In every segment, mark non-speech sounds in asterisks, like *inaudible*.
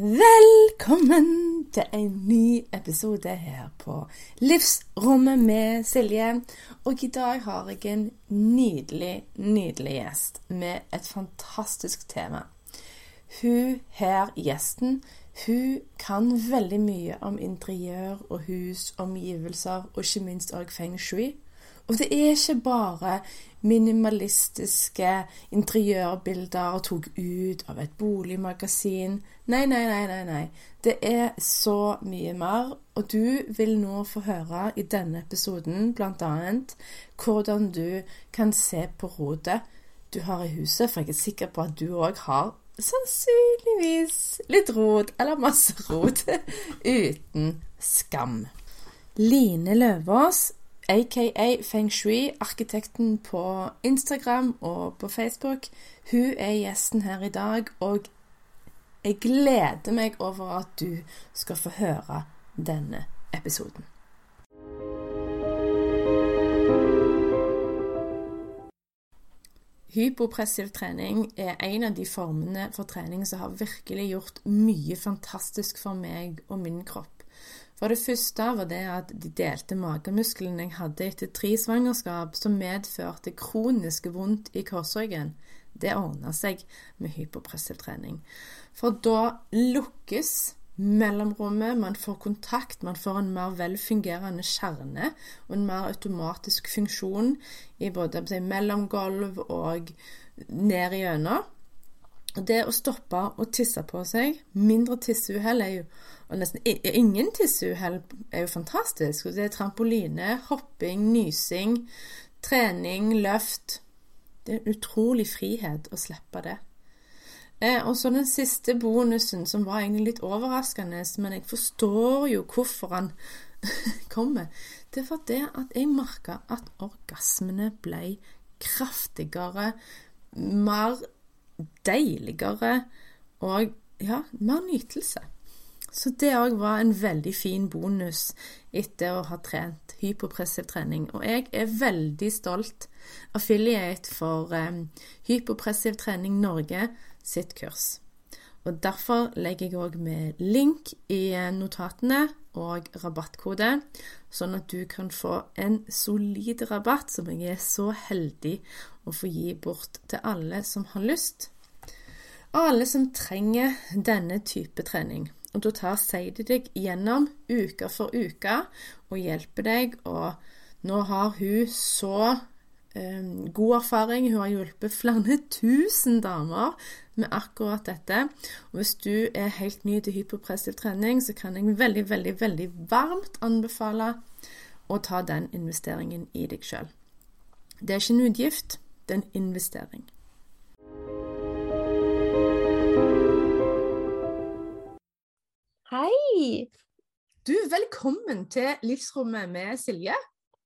Velkommen til en ny episode her på Livsrommet med Silje. Og i dag har jeg en nydelig, nydelig gjest med et fantastisk tema. Hun her, gjesten, hun kan veldig mye om interiør og hus, omgivelser og ikke minst òg feng shui. Og det er ikke bare minimalistiske interiørbilder tatt ut av et boligmagasin. Nei, nei, nei, nei, nei. Det er så mye mer. Og du vil nå få høre i denne episoden bl.a. hvordan du kan se på rotet du har i huset, for jeg er sikker på at du òg har sannsynligvis litt rot, eller masse rot, *laughs* uten skam. Line Løvaas aka Feng Shui, arkitekten på Instagram og på Facebook. Hun er gjesten her i dag, og jeg gleder meg over at du skal få høre denne episoden. Hypopressiv trening er en av de formene for trening som har virkelig gjort mye fantastisk for meg og min kropp. For det første var det at de delte magemusklene jeg hadde etter tre svangerskap, som medførte kroniske vondt i korsryggen. Det ordna seg med hypopressiv trening. For da lukkes mellomrommet, man får kontakt, man får en mer velfungerende kjerne og en mer automatisk funksjon i både si, mellomgulv og ned igjennom. Det å stoppe å tisse på seg, mindre tisseuhell er jo og nesten ingen tisseuhell er jo fantastisk. Det er trampoline, hopping, nysing, trening, løft. Det er utrolig frihet å slippe det. Eh, og så den siste bonusen, som var egentlig litt overraskende, men jeg forstår jo hvorfor han *laughs* kommer. Det var det at jeg merka at orgasmene ble kraftigere, mer deiligere og ja, mer nytelse. Så det òg var en veldig fin bonus etter å ha trent hypopressiv trening. Og jeg er veldig stolt affiliate for um, Hypopressiv trening Norge sitt kurs. Og Derfor legger jeg òg med link i eh, notatene og rabattkode, sånn at du kan få en solid rabatt som jeg er så heldig å få gi bort til alle som har lyst, og alle som trenger denne type trening. Og da tar Seidi deg gjennom uke for uke og hjelper deg. Og nå har hun så um, god erfaring. Hun har hjulpet flere *laughs* tusen damer med akkurat dette. Og hvis du er helt ny til hypopressiv trening, så kan jeg veldig, veldig, veldig varmt anbefale å ta den investeringen i deg sjøl. Det er ikke en utgift, det er en investering. Hei! Du, velkommen til Livsrommet med Silje.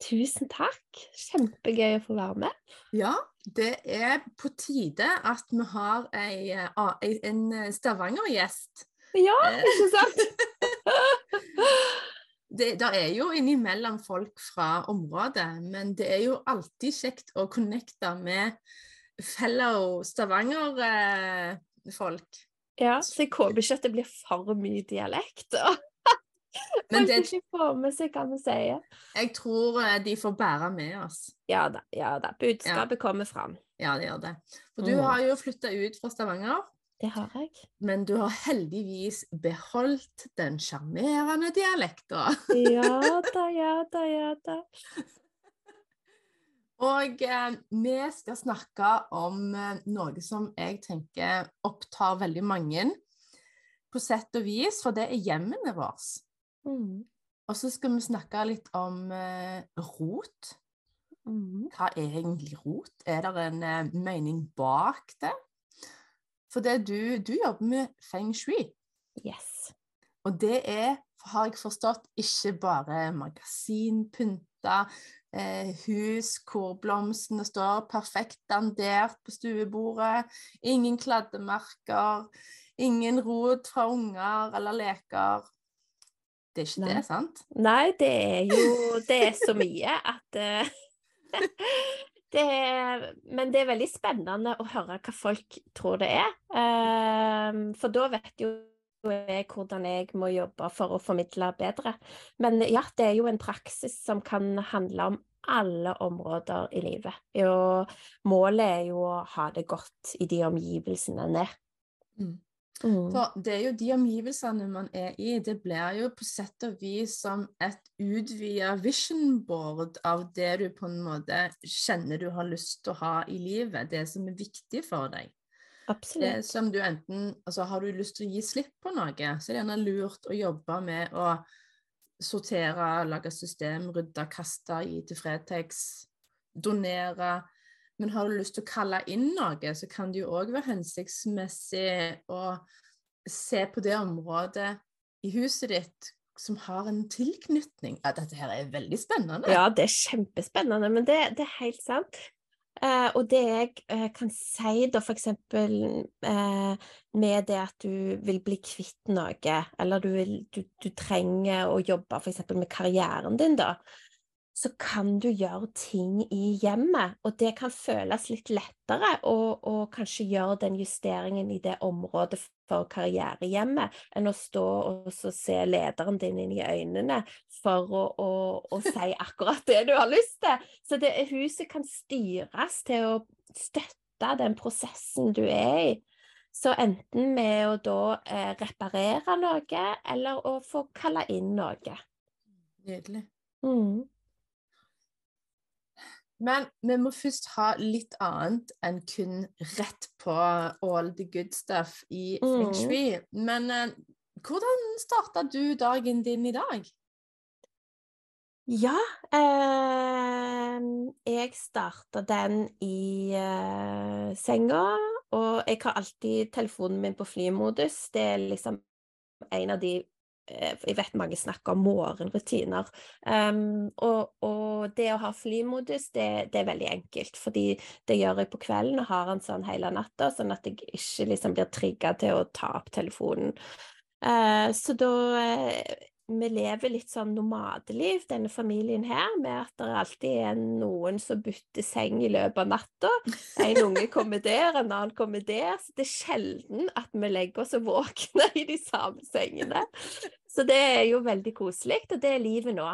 Tusen takk. Kjempegøy å få være med. Ja, det er på tide at vi har ei, en Stavanger-gjest. Ja, ikke sant? *laughs* det, det er jo innimellom folk fra området, men det er jo alltid kjekt å connecte med fellow Stavanger-folk. Ja, så jeg håper ikke at det blir for mye dialekt. *laughs* Men det ikke får med seg hva vi sier. Jeg tror eh, de får bære med oss. Ja da. ja da. Budskapet ja. kommer fram. Ja, det gjør det. For du mm. har jo flytta ut fra Stavanger. Det har jeg. Men du har heldigvis beholdt den sjarmerende dialekta. ja *laughs* da, ja da, ja da. Og eh, vi skal snakke om eh, noe som jeg tenker opptar veldig mange, på sett og vis, for det er hjemmene våre. Mm. Og så skal vi snakke litt om eh, rot. Mm. Hva er egentlig rot? Er det en eh, mening bak det? For det du, du jobber med feng shui. Yes. Og det er, har jeg forstått, ikke bare magasinpynta eh, hus hvor blomstene står perfekt dandert på stuebordet, ingen kladdemerker, ingen rot fra unger eller leker. Det er ikke Nei. det, sant? Nei, det er jo Det er så mye at uh, *laughs* det er, Men det er veldig spennende å høre hva folk tror det er. Uh, for da vet jo jeg hvordan jeg må jobbe for å formidle bedre. Men ja, det er jo en praksis som kan handle om alle områder i livet. Og målet er jo å ha det godt i de omgivelsene en er. Mm. Mm. For det er jo de omgivelsene man er i, det blir jo på sett og vis som et utvida vision board av det du på en måte kjenner du har lyst til å ha i livet, det som er viktig for deg. Absolutt. Det som du enten, altså Har du lyst til å gi slipp på noe, så er det gjerne lurt å jobbe med å sortere, lage system, rydde, kaste, gi til Fretex, donere men har du lyst til å kalle inn noe, så kan det jo òg være hensiktsmessig å se på det området i huset ditt som har en tilknytning. Ja, dette her er veldig spennende. Ja, det er kjempespennende, men det, det er helt sant. Uh, og det jeg eh, kan si da eksempel uh, med det at du vil bli kvitt noe, eller du, vil, du, du trenger å jobbe eksempel med karrieren din, da, så kan du gjøre ting i hjemmet, og det kan føles litt lettere å, kanskje gjøre den justeringen i det området for karrierehjemmet, enn å stå og se lederen din inn i øynene for å, å, å *laughs* si akkurat det du har lyst til. Så det, huset kan styres til å støtte den prosessen du er i. Så enten med å da eh, reparere noe, eller å få kalle inn noe. Nydelig. Mm. Men vi må først ha litt annet enn kun rett på all the good stuff i feng mm. shui. Mm. Men uh, hvordan starta du dagen din i dag? Ja, eh, jeg starta den i eh, senga, og jeg har alltid telefonen min på flymodus. Det er liksom en av de Eh, jeg vet mange snakker om morgenrutiner. Um, og, og, det å ha flymodus, det, det, er veldig enkelt. Fordi det gjør jeg på kvelden og har en sånn hele natta, sånn at jeg ikke liksom blir trigga til å ta opp telefonen. Uh, så da uh, vi lever litt sånn nomadeliv, denne familien her, med at det alltid er noen som bytter seng i løpet av natta. En unge kommer der, en annen kommer der. Så det er sjelden at vi legger oss og våkner i de samme sengene. Så det er jo veldig koselig, og det er livet nå.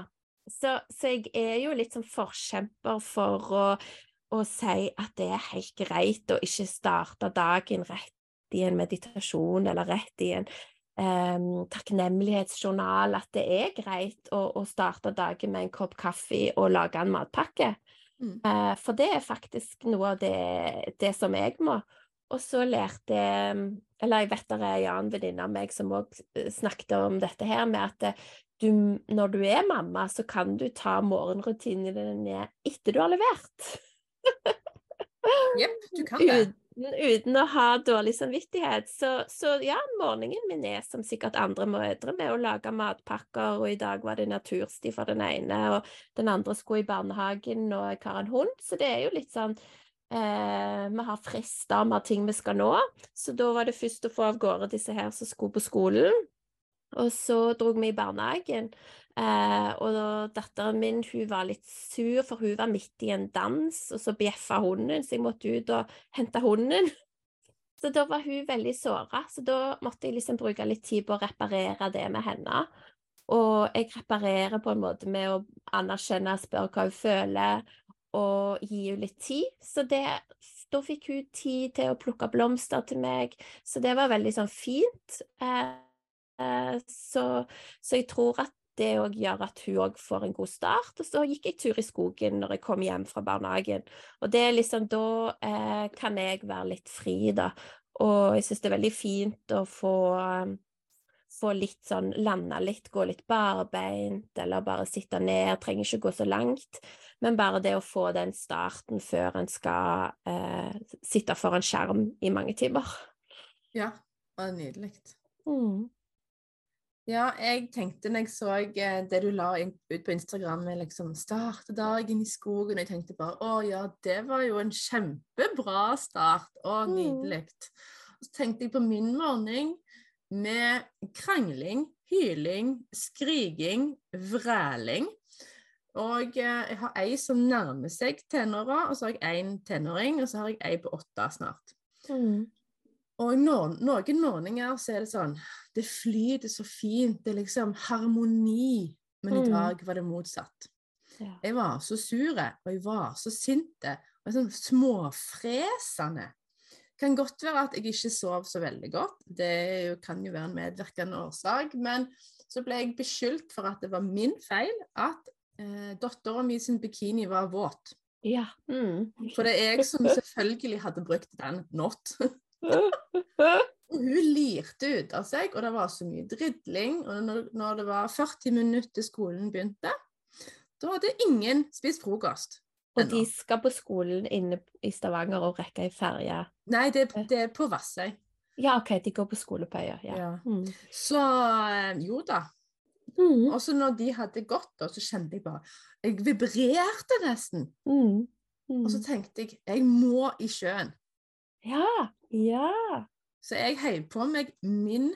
Så, så jeg er jo litt sånn forkjemper for å, å si at det er helt greit å ikke starte dagen rett i en meditasjon eller rett i en um, takknemlighetsjournal at det er greit å, å, starte dagen med en kopp kaffe og lage en matpakke. Mm. Uh, for det er faktisk noe av det, det som jeg må. Og så lærte jeg Eller jeg vet det er en annen venninne av meg som òg eh, snakket om dette her, med at eh, du, når du er mamma, så kan du ta morgenrutinene dine etter du har levert. Jepp, du kan det uten å ha dårlig samvittighet. Så, så, ja, morgenen min er som sikkert andre mødre med å lage matpakker, og i dag var det natursti for den ene, og den andre skulle i barnehagen, og jeg har en hund, så det er jo litt sånn eh, Vi har frister, vi har ting vi skal nå, så da var det først å få av gårde disse her som skulle på skolen. Og så dro vi i barnehagen, eh, og datteren min hun var litt sur, for hun var midt i en dans, og så bjeffa hunden, så jeg måtte ut og hente hunden. *laughs* Så da var hun veldig såra, så da måtte jeg liksom bruke litt tid på å reparere det med henne. Og jeg reparerer på en måte med å anerkjenne, spørre hva hun føler, og gi henne litt tid. Så det, da fikk hun tid til å plukke blomster til meg, så det var veldig sånn fint. Eh, Eh, så, så, jeg tror at det òg gjør at hun òg får en god start. Og så gikk jeg tur i skogen når jeg kom hjem fra barnehagen. Og det er liksom da eh, kan jeg være litt fri, da. Og jeg syns det er veldig fint å få, um, få litt sånn lande litt, gå litt barbeint, eller bare sitte ned, trenger ikke gå så langt. Men bare det å få den starten før en skal eh, sitte foran skjerm i mange timer. Ja, det var nydelig. Mm. Ja, jeg tenkte når jeg så eh, det du la ut på Instagram med liksom 'starte dagen i skogen', og jeg tenkte bare 'å ja, det var jo en kjempebra start'. Å, Mm. nydelig. Mm. så tenkte jeg på min morgen med krangling, hyling, skriking, vræling. Og eh, jeg har ei som nærmer seg tenåra, og så har jeg en tenåring, og så har jeg ei på åtte snart. Mm. Og noen, noen morgener så er det sånn Det flyter så fint. Det er liksom harmoni. Men i Mm. dag var det motsatt. Ja. Jeg var så sur, og jeg var så sinte. Og sånn småfresende. Kan godt være at jeg ikke sov så veldig godt. Det kan jo være en medvirkende årsak. Men så ble jeg beskyldt for at det var min feil at eh, dattera mi sin bikini var våt. Ja. Mm. For det er jeg som selvfølgelig hadde brukt den not. *laughs* Hun lirte ut av seg, og det var så mye dridling. Og når, når det var 40 minutter til skolen begynte, da hadde ingen spist frokost. Og ennå. de skal på skolen inne i Stavanger og rekke ei ferje. Nei, det, det er på Vassøy. Ja, OK, de går på skole på øya. Ja. Ja. Mm. Så eh, jo da. Mm. Og så når de hadde gått, da, så kjente jeg bare Jeg vibrerte nesten. Mm. Mm. Og så tenkte jeg jeg må i sjøen. Ja. Ja. Så jeg heiv på meg min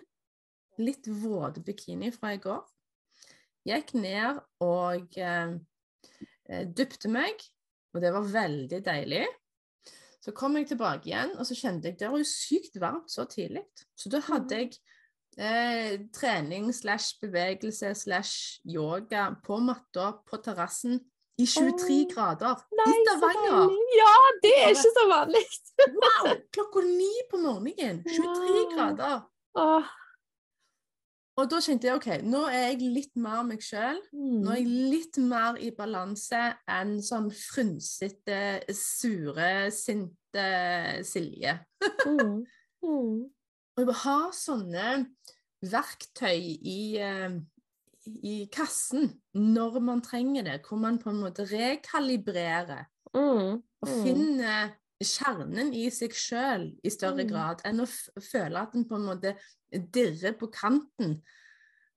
litt våte bikini fra i går. Gikk ned og eh, eh, dypte meg, og det var veldig deilig. Så kom jeg tilbake igjen, og så kjente jeg det var jo sykt varmt så tidlig. Så da hadde jeg eh, trening slash bevegelse slash yoga på matta på terrassen i 23 oh, grader Nei, i Stavanger. Ja, det er ikke så vanlig. Wow! Klokka ni på morgenen. 23 Wow. grader. Åh. Og da kjente jeg OK, nå er jeg litt mer meg sjøl. Mm. Nå er jeg litt mer i balanse enn sånn frynsete, sure, sinte Silje. Mm. *laughs* Mm. Og jeg sånne verktøy i, eh, i kassen når man trenger det, hvor man på en måte rekalibrerer Mm. og Mm. finner kjernen i seg sjøl i større Mm. grad enn å føle at en på en måte dirrer på kanten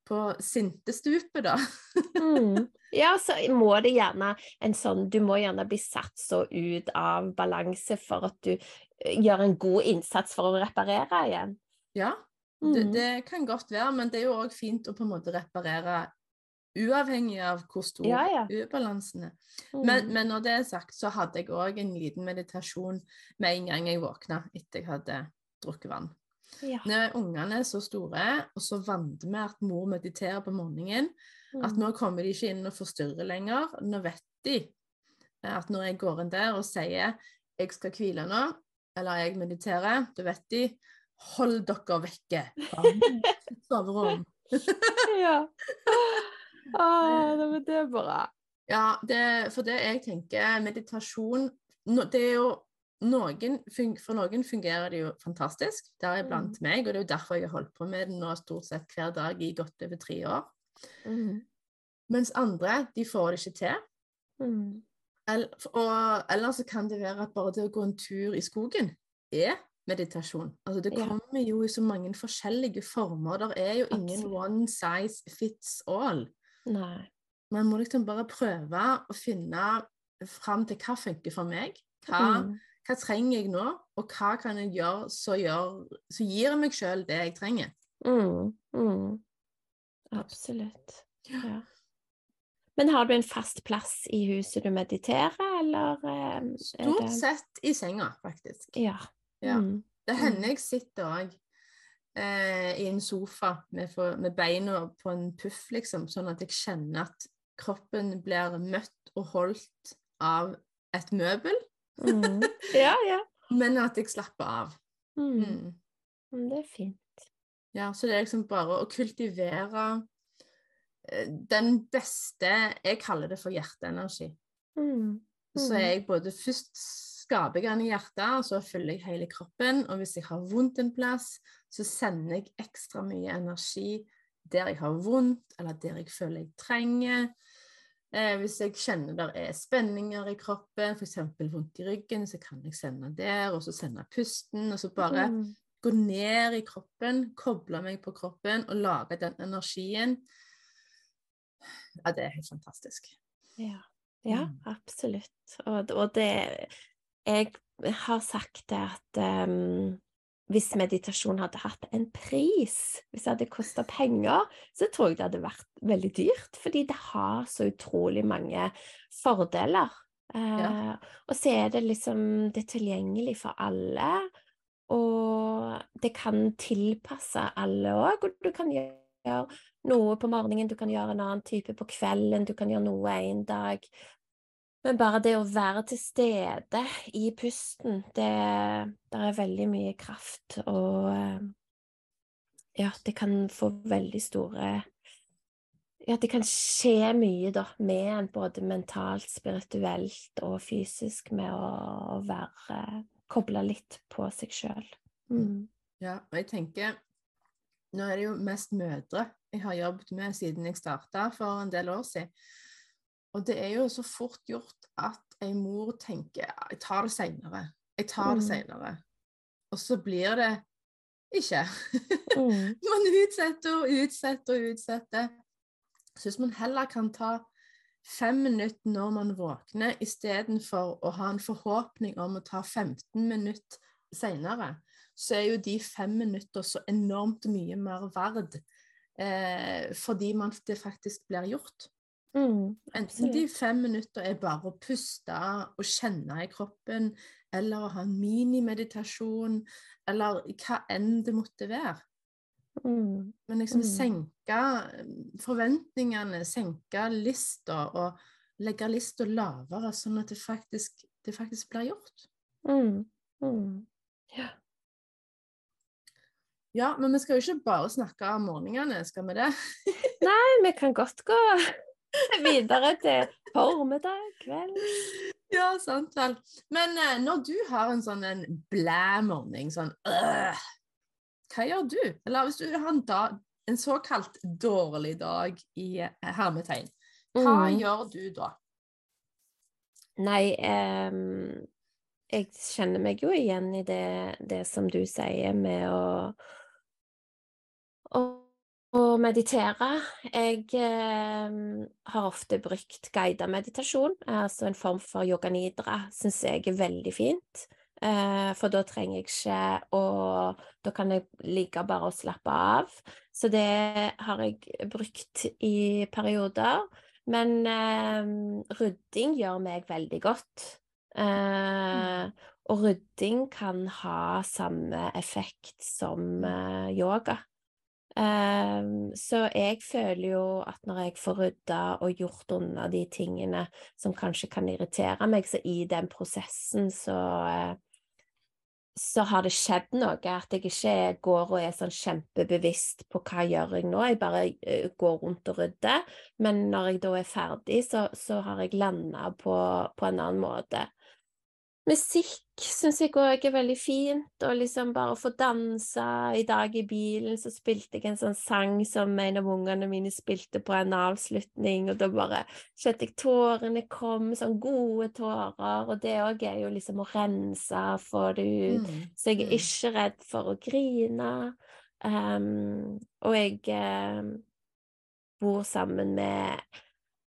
på sintestupet, da. *laughs* Mm. Ja, så må det gjerne en sånn Du må gjerne bli satt så ut av balanse for at du eh, gjør en god innsats for å reparere igjen. Ja, det, Mm. det kan godt være, men det er jo òg fint å på en måte reparere uavhengig av hvor stor Ja, ja. ubalansen er. Mm. Men, men når det er sagt, så hadde jeg òg en liten meditasjon med en gang jeg våkna etter jeg hadde drukket vann. ja. Når ungene er så store, og så vant vi at mor mediterer på morgenen, at Mm. nå kommer de ikke inn og forstyrrer lenger. Nå vet de eh, at når jeg går inn der og sier 'jeg skal hvile nå', eller 'jeg mediterer', da vet de 'hold dere vekke fra *laughs* soverom'. ja. *laughs* Ah, det, det er bra. Ja, det, for det jeg tenker, meditasjon no, Det er jo noen, For noen fungerer det jo fantastisk, deriblant meg, og det er jo derfor jeg har holdt på med det nå stort sett hver dag i godt over tre år. Mm. Mens andre, de får det ikke til. Mm. Eller, og, ellers så kan det være at bare det å gå en tur i skogen er meditasjon. Altså det kommer jo i så mange forskjellige former. Det er jo ingen Absolutt. one size fits all. Nei. Man må liksom bare prøve å finne fram til hva funker for meg. Hva, Mm. hva trenger jeg nå, og hva kan jeg gjøre som gir jeg meg sjøl det jeg trenger. Mm. Mm. Absolutt. Ja. Men har du en fast plass i huset du mediterer, eller eh, Stort det sett i senga, faktisk. Ja. Ja. Mm. Det Mm. hender jeg sitter òg eh, i en sofa med, for, med beina på en puff, liksom, sånn at jeg kjenner at kroppen blir møtt og holdt av et møbel, Mm. *laughs* Ja, ja. men at jeg slapper av. Mm. Mm. Mm, Det er fint. Ja, så det er liksom bare å kultivere eh, den beste Jeg kaller det for hjerteenergi. Mm. Så Mm. er jeg både først skaper jeg den i hjertet, og så fyller jeg hele kroppen. Og hvis jeg har vondt en plass, så sender jeg ekstra mye energi der jeg har vondt, eller der jeg føler jeg trenger. Eh, hvis jeg kjenner det er spenninger i kroppen, f.eks. vondt i ryggen, så kan jeg sende der, og så sende pusten, og så bare Mm. gå ned i kroppen, koble meg på kroppen og lage den energien. Ja, det er helt fantastisk. Ja, ja Mm. absolutt. Og, og det Jeg har sagt det at um, hvis meditasjon hadde hatt en pris, hvis det hadde kosta penger, så tror jeg det hadde vært veldig dyrt, fordi det har så utrolig mange fordeler. Eh, og så er det liksom Det er tilgjengelig for alle, og det kan tilpasse alle òg, og du kan gjøre noe på morgenen, du kan gjøre en annen type på kvelden, du kan gjøre noe en dag. Men bare det å være til stede i pusten, det der er veldig mye kraft, og eh, ja, det kan få veldig store Ja, det kan skje mye, da, med en både mentalt, spirituelt og fysisk, med å, være Koble litt på seg sjøl. Mm. Ja, og jeg tenker Nå er det jo mest mødre jeg har jobbet med siden jeg starta for en del år siden. Og det er jo så fort gjort at ei mor tenker jeg tar det seinere. Jeg tar det Mm. seinere. Og så blir det ikke. Mm. *laughs* man utsetter og utsetter og utsetter. Så hvis man heller kan ta fem minutter når man våkner, istedenfor å ha en forhåpning om å ta 15 minutter seinere, så er jo de fem minutter så enormt mye mer verd. Eh, fordi man, det faktisk blir gjort. Mm. Enten de fem minutter er bare å puste og kjenne i kroppen, eller å ha en minimeditasjon, eller hva enn det måtte være. Mm. Men liksom Mm. senke eh, forventningene, senke lista og legge lista lavere, sånn at det faktisk, det faktisk blir gjort. Mm. Mm. Ja. Ja, men vi skal jo ikke bare snakke om morgenene, skal vi det? *laughs* Nei, vi kan godt gå videre til formiddag, kveld. Ja, sant vel. Men eh, når du har en sånn en blæ morgen, sånn øh, Hva gjør du? Eller hvis du har en, dag, en såkalt dårlig dag i eh, hermetegn, hva Mm. gjør du da? Nei, em, jeg kjenner meg jo igjen i det, det som du sier med å, å, å meditere. Jeg eh, har ofte brukt guidet meditasjon, altså en form for yoga nidra, syns jeg er veldig fint. Eh, for da trenger jeg ikke å Da kan jeg ligge bare og slappe av. Så det har jeg brukt i perioder. Men eh, rydding gjør meg veldig godt. Eh, og rydding kan ha samme effekt som eh, yoga. Eh, så jeg føler jo at når jeg får rydda og gjort unna de tingene som kanskje kan irritere meg, så i den prosessen så eh, så har det skjedd noe, at jeg ikke går og er sånn kjempebevisst på hva jeg gjør jeg nå, jeg bare eh, går rundt og rydder. Men når jeg da er ferdig, så, så har jeg landa på, på en annen måte. Musikk syns jeg òg er veldig fint, og liksom bare å få danse. I dag i bilen så spilte jeg en sånn sang som en av ungene mine spilte på en avslutning, og da bare kjente jeg tårene kom, sånn gode tårer, og det òg er jo liksom å rense, få det ut. Mm, Så jeg er mm. ikke redd for å grine. Um, og jeg um, bor sammen med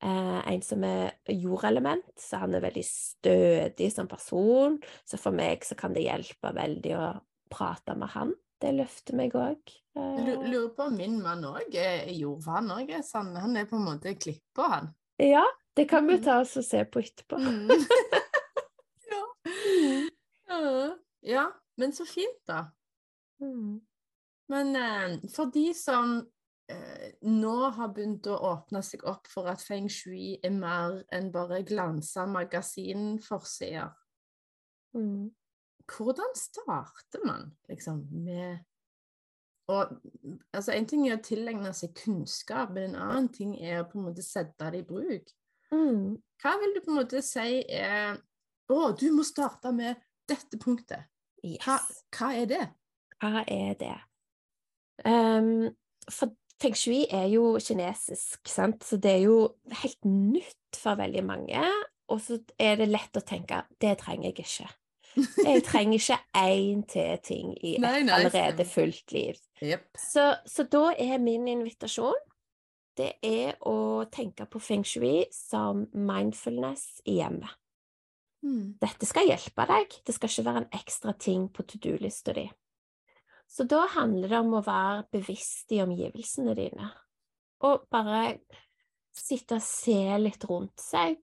eh, en som er jordelement, så han er veldig stødig som person. Så for meg så kan det hjelpe veldig å prate med han. Det løfter meg òg. Eh. lurer på om min mann òg er jord, han òg er sånn Han er på en måte klippa, han. ja, det kan vi Mhm. ta oss og se på etterpå. Mm. *laughs* ja. ja. Ja, men så fint, da. Mm. Men eh, for de som eh, nå har begynt å åpne seg opp for at feng shui er mer enn bare glansa magasinforsider, Mm. hvordan starter man liksom med og, altså En ting er å tilegne seg kunnskap, men en annen ting er å på en måte sette det i bruk. Mm. Hva vil du på en måte si er Å, du må starte med dette punktet. Hva, Yes. hva er det? Hva er det? Um, for feng shui er jo kinesisk, sant? så det er jo helt nytt for veldig mange. Og så er det lett å tenke det trenger jeg ikke. Jeg *laughs* trenger ikke én til ting i et Nei, nei, allerede fullt liv. Yep. Så, så da er min invitasjon det er å tenke på feng shui som mindfulness i hjemmet. Mm. Dette skal hjelpe deg, det skal ikke være en ekstra ting på to do-lista di. Så da handler det om å være bevisst i omgivelsene dine, og bare sitte og se litt rundt seg.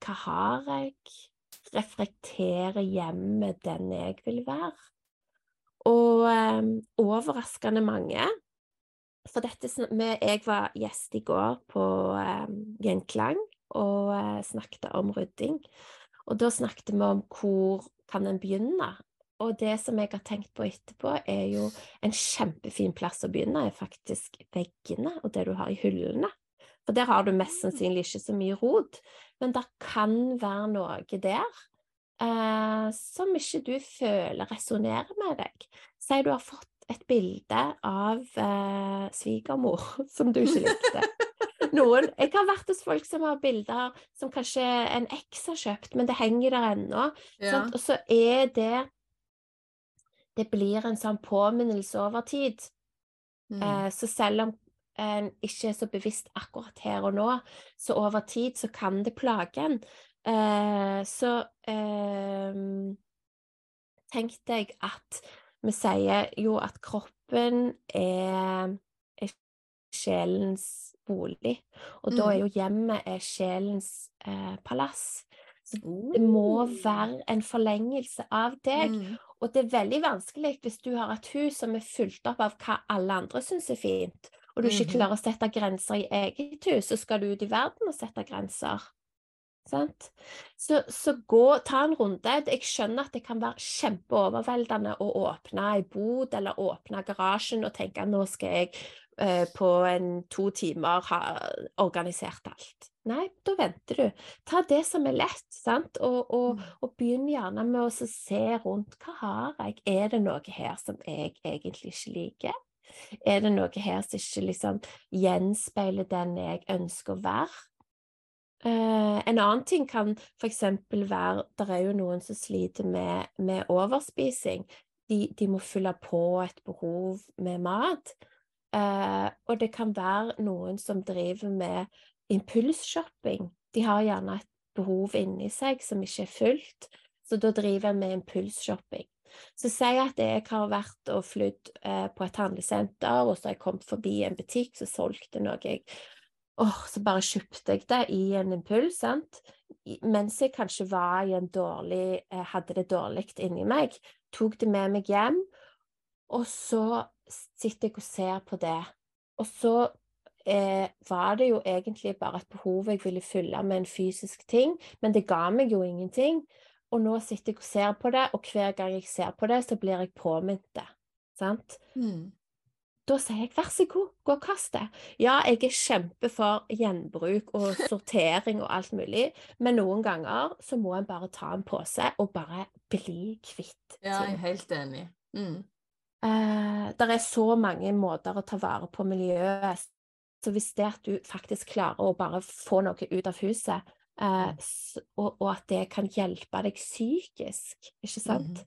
Hva har jeg? Reflektere hjemme den jeg vil være. Og um, overraskende mange For dette Jeg var gjest i går på Gjenklang og uh, snakket om rydding. Og da snakket vi om hvor kan en begynne. Og det som jeg har tenkt på etterpå, er jo en kjempefin plass å begynne, er faktisk veggene og det du har i hyllene. For der har du mest sannsynlig ikke så mye rot, men det kan være noe der eh, som ikke du føler resonnerer med deg. Si du har fått et bilde av eh, svigermor *laughs* som du ikke likte. Noen, jeg har vært hos folk som har bilder som kanskje en eks har kjøpt, men det henger der ennå. Ja. Og så er det Det blir en sånn påminnelse over tid. Mm. Eh, så selv om en ikke er så bevisst akkurat her og nå, så over tid så kan det plage en. Eh, så eh, tenk deg at vi sier jo at kroppen er, er sjelens bolig, og da er jo hjemmet er sjelens eh, palass. Så det må være en forlengelse av deg. Mm. Og det er veldig vanskelig hvis du har et hus som er fulgt opp av hva alle andre syns er fint, og du ikke Mhm. klarer å sette grenser i eget hus, så skal du ut i verden og sette grenser. Sant? Så, så gå, ta en runde. Jeg skjønner at det kan være kjempeoverveldende å åpne ei bod eller åpne garasjen og tenke nå skal jeg eh, på en to timer ha organisert alt. Nei, da venter du. Ta det som er lett, sant? Og, og, Mm. og begynn gjerne med å se rundt. Hva har jeg? Er det noe her som jeg egentlig ikke liker? Er det noe her som ikke liksom gjenspeiler den jeg ønsker å være? Eh, en annen ting kan f.eks. være Det er jo noen som sliter med, med overspising. De, de må fylle på et behov med mat. Eh, og det kan være noen som driver med impulsshopping. De har gjerne et behov inni seg som ikke er fullt, så da driver jeg med impulsshopping. Så si at jeg har vært og flydd eh, på et handlesenter, og så har jeg kommet forbi en butikk som solgte noe jeg Åh, så bare kjøpte jeg det i en impuls, sant? Mens jeg kanskje var i en dårlig eh, Hadde det dårlig inni meg. Tok det med meg hjem, og så sitter jeg og ser på det. Og så eh, var det jo egentlig bare et behov jeg ville fylle med en fysisk ting, men det ga meg jo ingenting. Og nå sitter jeg og ser på det, og hver gang jeg ser på det, så blir jeg påminnet det. Sant? Mm. Da sier jeg vær så god, gå og kast det. Ja, jeg er kjempe for gjenbruk og sortering og alt mulig, men noen ganger så må en bare ta en pose og bare bli kvitt Ja, jeg er helt enig. Mm. Eh, det er så mange måter å ta vare på miljøet. Så hvis det at du faktisk klarer å bare få noe ut av huset, eh, og, og at det kan hjelpe deg psykisk, ikke sant,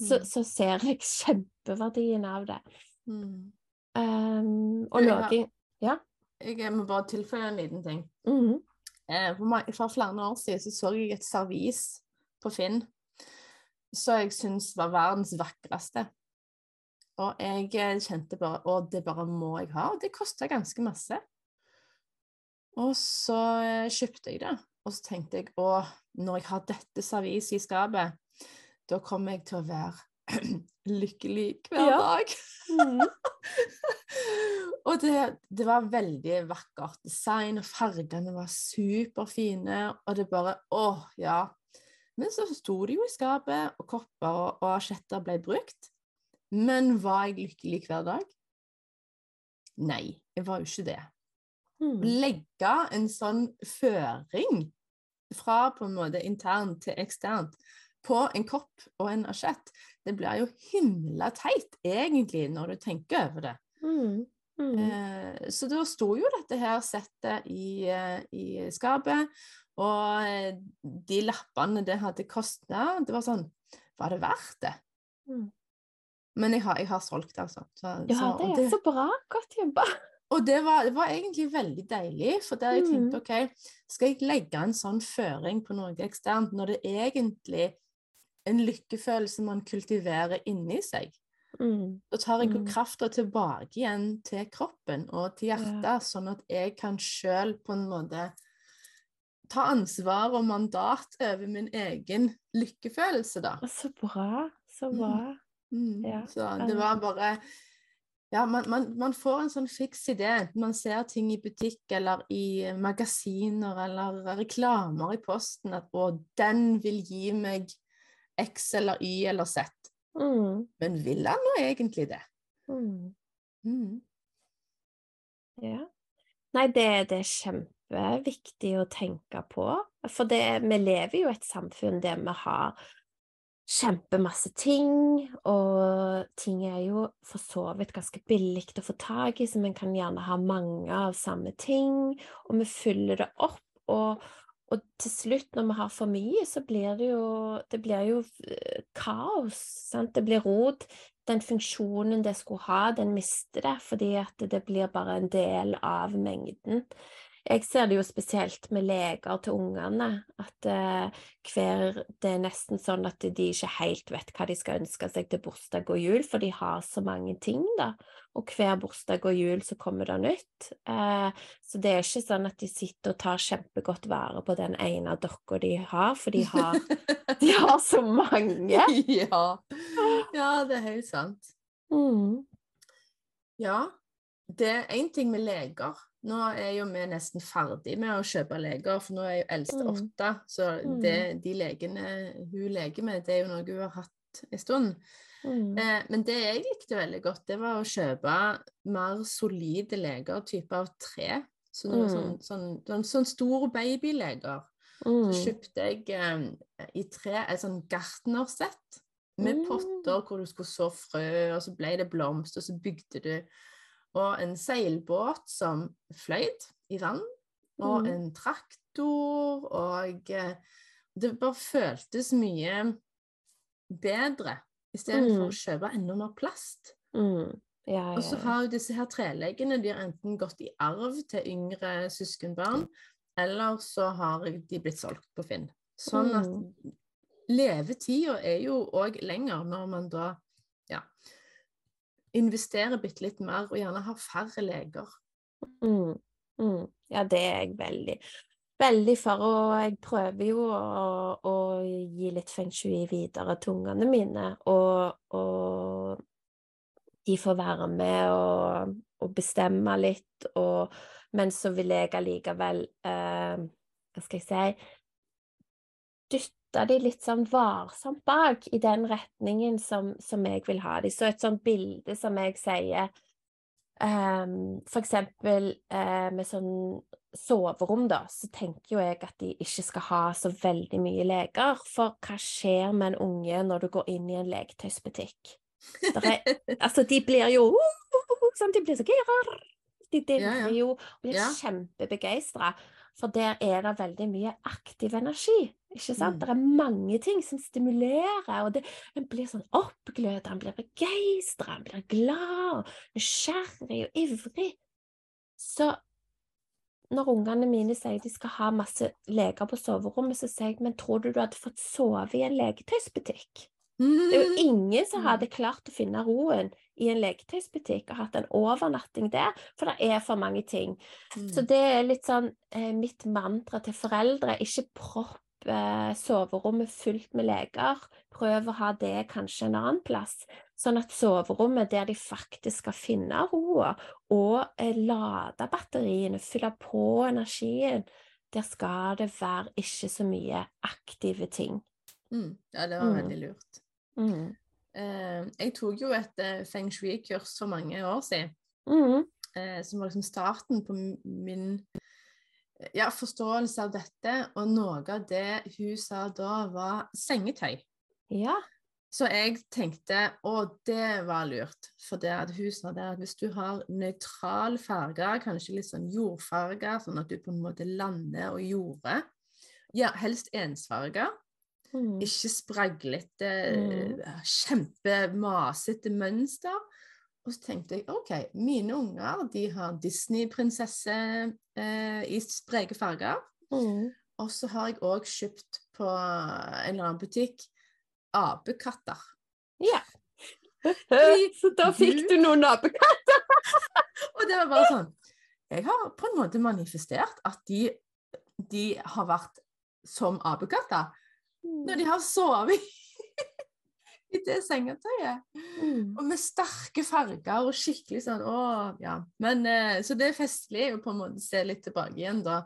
så, Mm. så ser jeg kjempeverdien av det. Mm. Um, og noe jeg Jeg må bare tilføye en liten ting. Mhm. Eh, for, for flere år siden så, så jeg et servis på Finn som jeg syntes var verdens vakreste. Og jeg eh, kjente bare at det bare må jeg ha. Og det kosta ganske masse. Og så eh, kjøpte jeg det. Og så tenkte jeg å, når jeg har dette serviset i skapet, da kommer jeg til å være *clears throat* lykkelig hver Ja. dag. Mhm. *laughs* og det, det var veldig vakkert. Design og fargene var superfine, og det bare Å, ja. Men så sto det jo i skapet, og kopper og asjetter ble brukt. Men var jeg lykkelig hver dag? Nei, jeg var jo ikke det. Mm. Legge en sånn føring fra på en måte internt til eksternt på en kopp og en asjett, det blir jo himla teit, egentlig, når du tenker over det. Mm. Mm. Eh, så da sto jo dette her settet i, eh, i skapet, og de lappene det hadde kosta Det var sånn var det verdt det? Mm. Men jeg har, jeg har solgt, altså. Så, Ja, så, det er er så bra. Godt jobba. og det var, det var egentlig veldig deilig, for der jeg Mm. tenkte OK, skal jeg legge en sånn føring på noe eksternt når det er egentlig en lykkefølelse man kultiverer inni seg? Mm. Da tar jeg Mm. krafta tilbake igjen til kroppen og til hjertet, sånn at jeg kan sjøl på en måte ta ansvar og mandat over min egen lykkefølelse, da. Så bra. Så Mm. bra. Mm. Ja, Så det var bare Ja, man, man, man får en sånn fiks idé. enten Man ser ting i butikk eller i magasiner eller reklamer i posten at 'Å, den vil gi meg X eller Y eller Z'. Mm. Men vil han nå egentlig det? Mm. Mm. Ja. Nei, det, det er kjempeviktig å tenke på. For det, vi lever jo i et samfunn der vi har kjempemasse ting, og ting er jo for så vidt ganske billig å få tak i, så vi kan gjerne ha mange av samme ting, og vi fyller det opp. Og, og til slutt, når vi har for mye, så blir det jo, det blir jo eh, kaos. Sant? Det blir rot. Den funksjonen det skulle ha, den mister det, fordi at det blir bare en del av mengden. Jeg ser det jo spesielt med leger til ungene, at eh, hver, det er nesten sånn at de ikke helt vet hva de skal ønske seg til bursdag og jul, for de har så mange ting, da. Og hver bursdag og jul så kommer det nytt. Eh, så det er ikke sånn at de sitter og tar kjempegodt vare på den ene dokka de har, for de har, de *laughs* har så mange. ja. ja, det er helt sant. Mm. Ja, det er én ting med leger. Nå er jo vi nesten ferdig med å kjøpe leger, for nå er jo eldste Mm. åtte. Så Mm. det, de legene hun leker med, det er jo noe hun har hatt en stund. Mm. Eh, men det jeg likte veldig godt, det var å kjøpe mer solide leger, type av tre. Så Mm. sånn, sånn, sånn, sånn babyleger. Mm. Så Mm. kjøpte jeg eh, i tre et sånn gartnersett med Mm. potter hvor du skulle så frø, og så ble det blomst, og så bygde du. Og en seilbåt som fløyt i vann, og Mm. en traktor, og eh, det bare føltes mye bedre, istedenfor Mm. å kjøpe enda mer plast. Mm. Ja, Og så ja, ja. har jo disse her treleggene de har enten gått i arv til yngre søskenbarn, eller så har de blitt solgt på Finn. Sånn at Mm. levetida er jo òg lenger når man da ja, investerer bitte litt mer og gjerne ha færre leger. Mm, mm. Ja, det er jeg veldig, veldig for, og jeg prøver jo å, å gi litt feng shui videre til ungene mine, og, og de får være med og, og bestemme litt, og, men så vil jeg allikevel, eh, hva skal jeg si, dytte de litt sånn varsomt bak i den retningen som, som jeg vil ha de. Så et sånt bilde som jeg sier, Um, for eksempel uh, med sånn soverom, da, så tenker jo jeg at de ikke skal ha så veldig mye leker. For hva skjer med en unge når du går inn i en leketøysbutikk? Er, altså, de blir jo sånn, De blir så gira. De ja. jo og blir Ja. kjempebegeistra. For der er det veldig mye aktiv energi. Ikke sant? Mm. Det er mange ting som stimulerer, og det, en blir sånn oppglødd, en blir begeistra, en blir glad, nysgjerrig og ivrig. Så når ungene mine sier de skal ha masse leker på soverommet, så sier jeg men tror du du hadde fått sove i en leketøysbutikk? Det er jo *laughs* ingen som Mm. hadde klart å finne roen i en leketøysbutikk og hatt en overnatting der, for det er for mange ting. Så Mm. det er litt sånn eh, mitt mantra til foreldre. Ikke propp eh, soverommet fullt med leker. Prøv å ha det kanskje en annen plass. Sånn at soverommet der de faktisk skal finne roa og eh, lade batteriene, fylle på energien, der skal det være ikke så mye aktive ting. Mm. Ja, det var Mm. veldig lurt. Mm. Eh, jeg tok jo et eh, feng shui-kurs for mange år siden. Mm. eh, som var liksom starten på min ja, forståelse av dette. Og noe av det hun sa da, var sengetøy. Ja. Så jeg tenkte å, det var lurt. For det at hun sa det at hvis du har nøytral farge, kanskje litt sånn jordfarge, sånn at du på en måte lander og jorder, ja, helst ensfarge, Mm. Ikke spraglete, Mm. kjempemasete mønster. Og så tenkte jeg OK, mine unger de har Disney-prinsesse eh, i spreke farger. Mm. Og så har jeg òg kjøpt på en eller annen butikk apekatter. Ja. *laughs* *laughs* Så da fikk du noen apekatter. *laughs* Og det var bare sånn Jeg har på en måte manifestert at de, de har vært som apekatter når de har sovet i det sengetøyet. Mm. Og med sterke farger og skikkelig sånn å, ja. Men, eh, så det er festlig å på en måte se litt tilbake igjen, da.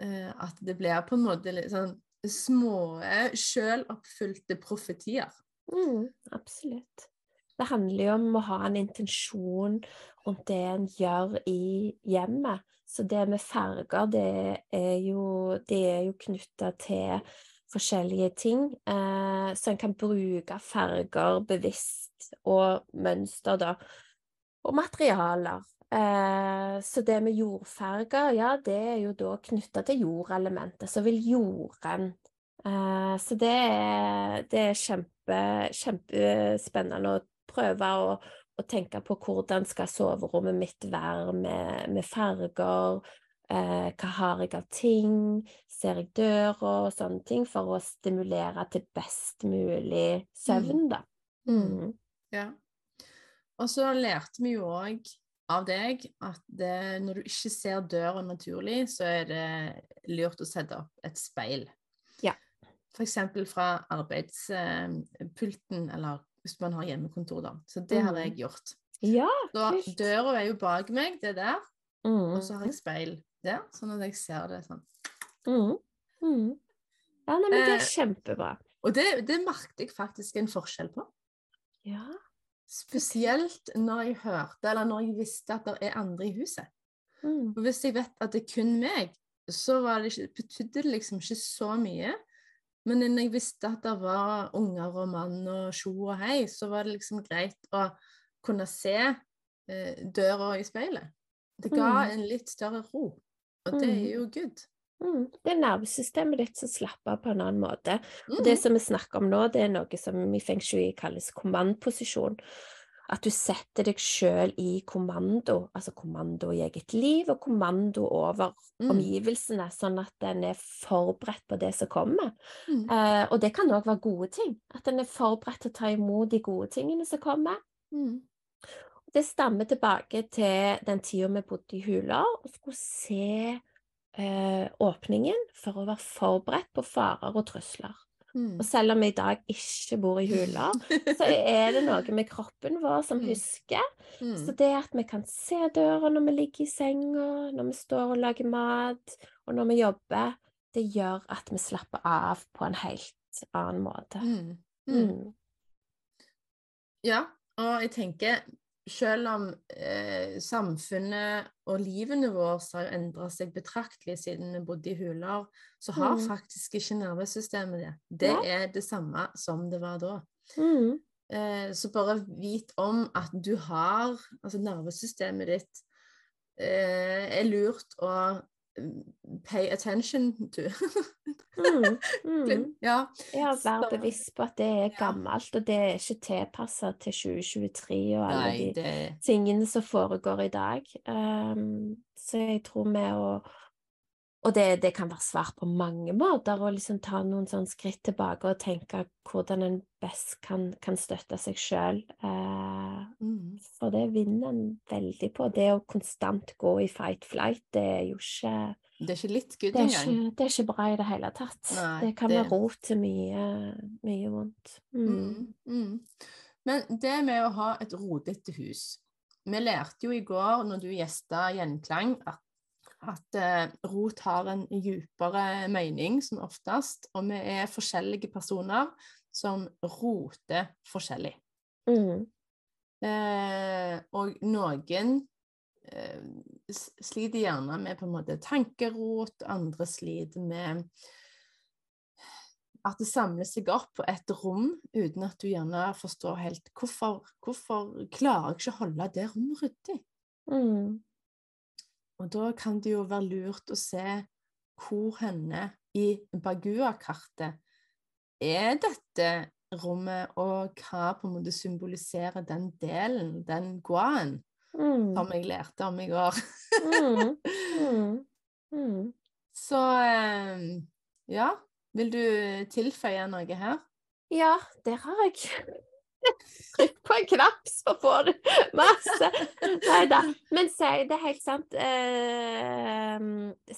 Eh, at det blir på en måte litt sånn små, sjøloppfylte profetier. Mm, absolutt. Det handler jo om å ha en intensjon rundt det en gjør i hjemmet. Så det med farger, det er jo, det er jo knytta til forskjellige ting. Eh, så en kan bruke farger bevisst, og mønster, da. Og materialer. Eh, så det med jordfarger, ja, det er jo da knytta til jordelementet. Så vil jorden eh, Så det er, det er kjempe, kjempespennende å prøve å, å tenke på hvordan skal soverommet mitt være med, med farger. Eh, hva har jeg av ting? Ser jeg døra? Og sånne ting, for å stimulere til best mulig søvn, da. Mm. Ja. Og så lærte vi jo òg av deg at det, når du ikke ser døra naturlig, så er det lurt å sette opp et speil. Ja. F.eks. fra arbeidspulten, eller hvis man har hjemmekontor, da. Så det har jeg gjort. Ja, Så døra er jo bak meg, det er der, Mm. og så har jeg speil der, sånn at jeg ser det sånn. Mm. Mm. Ja, nei, men det Eh, er kjempebra. Og det, det merket jeg faktisk en forskjell på. Ja. Spesielt når jeg hørte, eller når jeg visste at det er andre i huset. Mm. Og hvis jeg vet at det er kun meg, så var det ikke, betydde det liksom ikke så mye. Men når jeg visste at det var unger og mann og tjo og hei, så var det liksom greit å kunne se eh, døra i speilet. Det ga Mm. en litt større ro, og det Mm. er jo good. Mm. Det er nervesystemet ditt som slapper av på en annen måte. Og Mm. det som vi snakker om nå, det er noe som i feng shui kalles kommandoposisjon. At du setter deg sjøl i kommando, altså kommando i eget liv og kommando over Mm. omgivelsene, sånn at en er forberedt på det som kommer. Mm. Eh, og det kan òg være gode ting. At en er forberedt til å ta imot de gode tingene som kommer. Det stammer tilbake til den tida vi bodde i hula og skulle se eh, åpningen for å være forberedt på farer og trusler. Mm. Og selv om vi i dag ikke bor i hula, *laughs* så er det noe med kroppen vår som Mm. husker. Mm. Så det at vi kan se døra når vi ligger i senga, når vi står og lager mat, og når vi jobber, det gjør at vi slapper av på en helt annen måte. Mm. Mm. Mm. Ja, og jeg tenker selv om eh, samfunnet og livene våre har endra seg betraktelig siden vi bodde i huler, så har Mm. faktisk ikke nervesystemet det. Det ja. er det samme som det var da. Mm. Eh, så bare vit om at du har Altså nervesystemet ditt eh, er lurt å pay attention to. Mm. *laughs* Mm. ja. Ja, vær Så- bevisst på at det er Ja. gammelt, og det er ikke tilpassa til 2023 og alle Nei, de det tingene som foregår i dag. Um, så jeg tror med å Og det, det kan være svar på mange måter, å liksom ta noen sånne skritt tilbake og tenke hvordan en best kan, kan støtte seg sjøl. mm. for det vinner en veldig på. Det å konstant gå i fight-flight, det er jo ikke Det er ikke litt good engang. det er ikke bra i det hele tatt. Nei, det kan det- være rot til mye, mye vondt. Mm. Mm, mm. Men det med å ha et rodete hus Vi lærte jo i går, når du gjesta Gjenklang, at, at eh, rot har en djupere mening som oftest, og vi er forskjellige personer som roter forskjellig. Mm. Eh, og noen eh, sliter gjerne med på en måte tankerot, andre sliter med at det samler seg opp på et rom uten at du gjerne forstår helt hvorfor, hvorfor klarer jeg ikke å holde det rommet ryddig? Mm. Og da kan det jo være lurt å se hvor henne i Bagua-kartet er dette rommet, og hva på en måte symboliserer den delen, den guaen, Mm. som jeg lærte om i går. Mm. *laughs* Mm. Mm. Så eh, ja, vil du tilføye noe her? Ja, der har jeg Trykk på en knapp, så får du masse. Nei da. Men si, det er helt sant. Eh,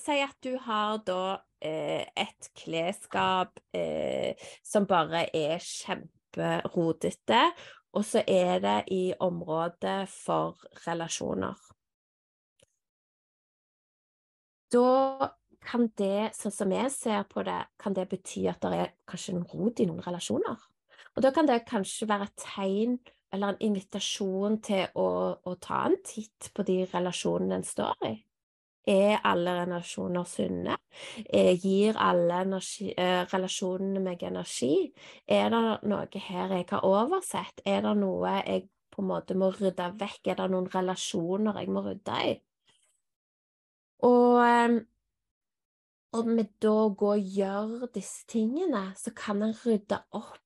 si at du har da eh, et klesskap eh, som bare er kjemperodete, og så er det i området for relasjoner. Da kan det, sånn som jeg ser på det, kan det bety at det er kanskje en rot i noen relasjoner. Og da kan det kanskje være et tegn eller en invitasjon til å, å ta en titt på de relasjonene en står i. Er alle relasjoner sunne? Eh, gir alle energi, eh, relasjonene meg energi? Er det noe her jeg har oversett? Er det noe jeg på en måte må rydde vekk? Er det noen relasjoner jeg må rydde i? Og eh, om vi da går og gjør disse tingene, så kan en rydde opp.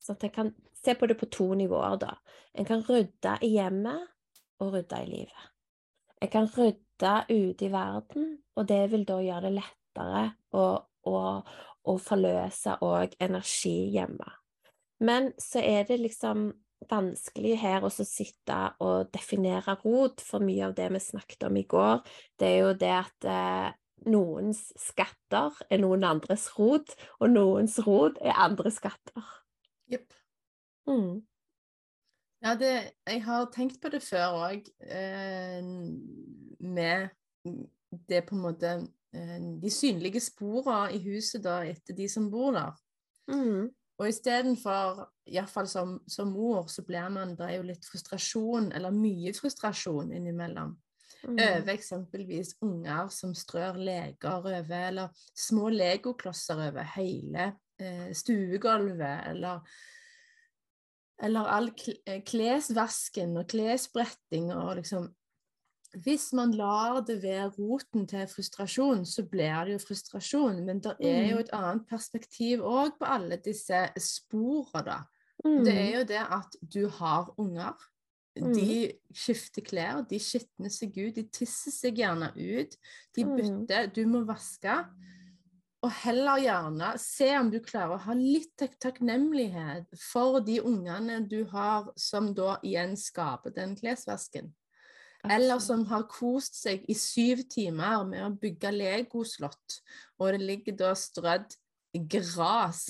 Så at en kan se på det på to nivåer, da. En kan rydde i hjemmet og rydde i livet. Jeg kan rydde ute i verden, og det vil da gjøre det lettere å, å, å forløse òg energi hjemme. Men så er det liksom vanskelig her å sitte og definere rot, for mye av det vi snakket om i går, det er jo det at eh, noens skatter er noen andres rot, og noens rot er andre skatter. Jepp. Mm. Ja, det, jeg har tenkt på det før òg, eh, med det på en måte eh, De synlige sporene i huset da, etter de som bor der. Mm. Og istedenfor, iallfall som, som mor, så blir man Det er jo litt frustrasjon, eller mye frustrasjon innimellom. Mm. Over eksempelvis unger som strør leker over, eller små legoklosser over hele eh, stuegulvet, eller eller all eh, klesvasken og klesbretting og liksom Hvis man lar det være roten til frustrasjon, så blir det jo frustrasjon. Men det er jo Mm. et annet perspektiv òg på alle disse sporene, da. Mm. Det er jo det at du har unger. De skifter klær, de skitner seg ut, de tisser seg gjerne ut. De Mm. bytter, du må vaske. Og heller gjerne se om du klarer å ha litt tak takknemlighet for de ungene du har, som da igjen skaper den klesvasken. Eller som har kost seg i syv timer med å bygge legoslott, og det ligger da strødd gras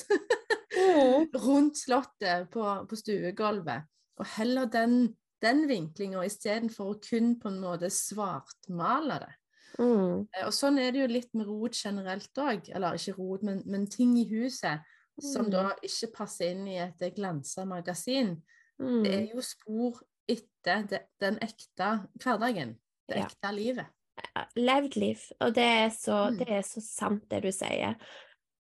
Mm. *laughs* rundt slottet på, på stuegulvet. Og heller den, den vinklinga istedenfor å kun på en måte svartmale det. Mm. Eh, Og sånn er det jo litt med rot generelt òg. Eller ikke rot, men, men ting i huset som Mm. da ikke passer inn i et glansa magasin. Mm. Det er jo spor etter det, den ekte hverdagen. Det Ja. ekte livet. levd liv. Og det er, så, Mm. det er så sant, det du sier.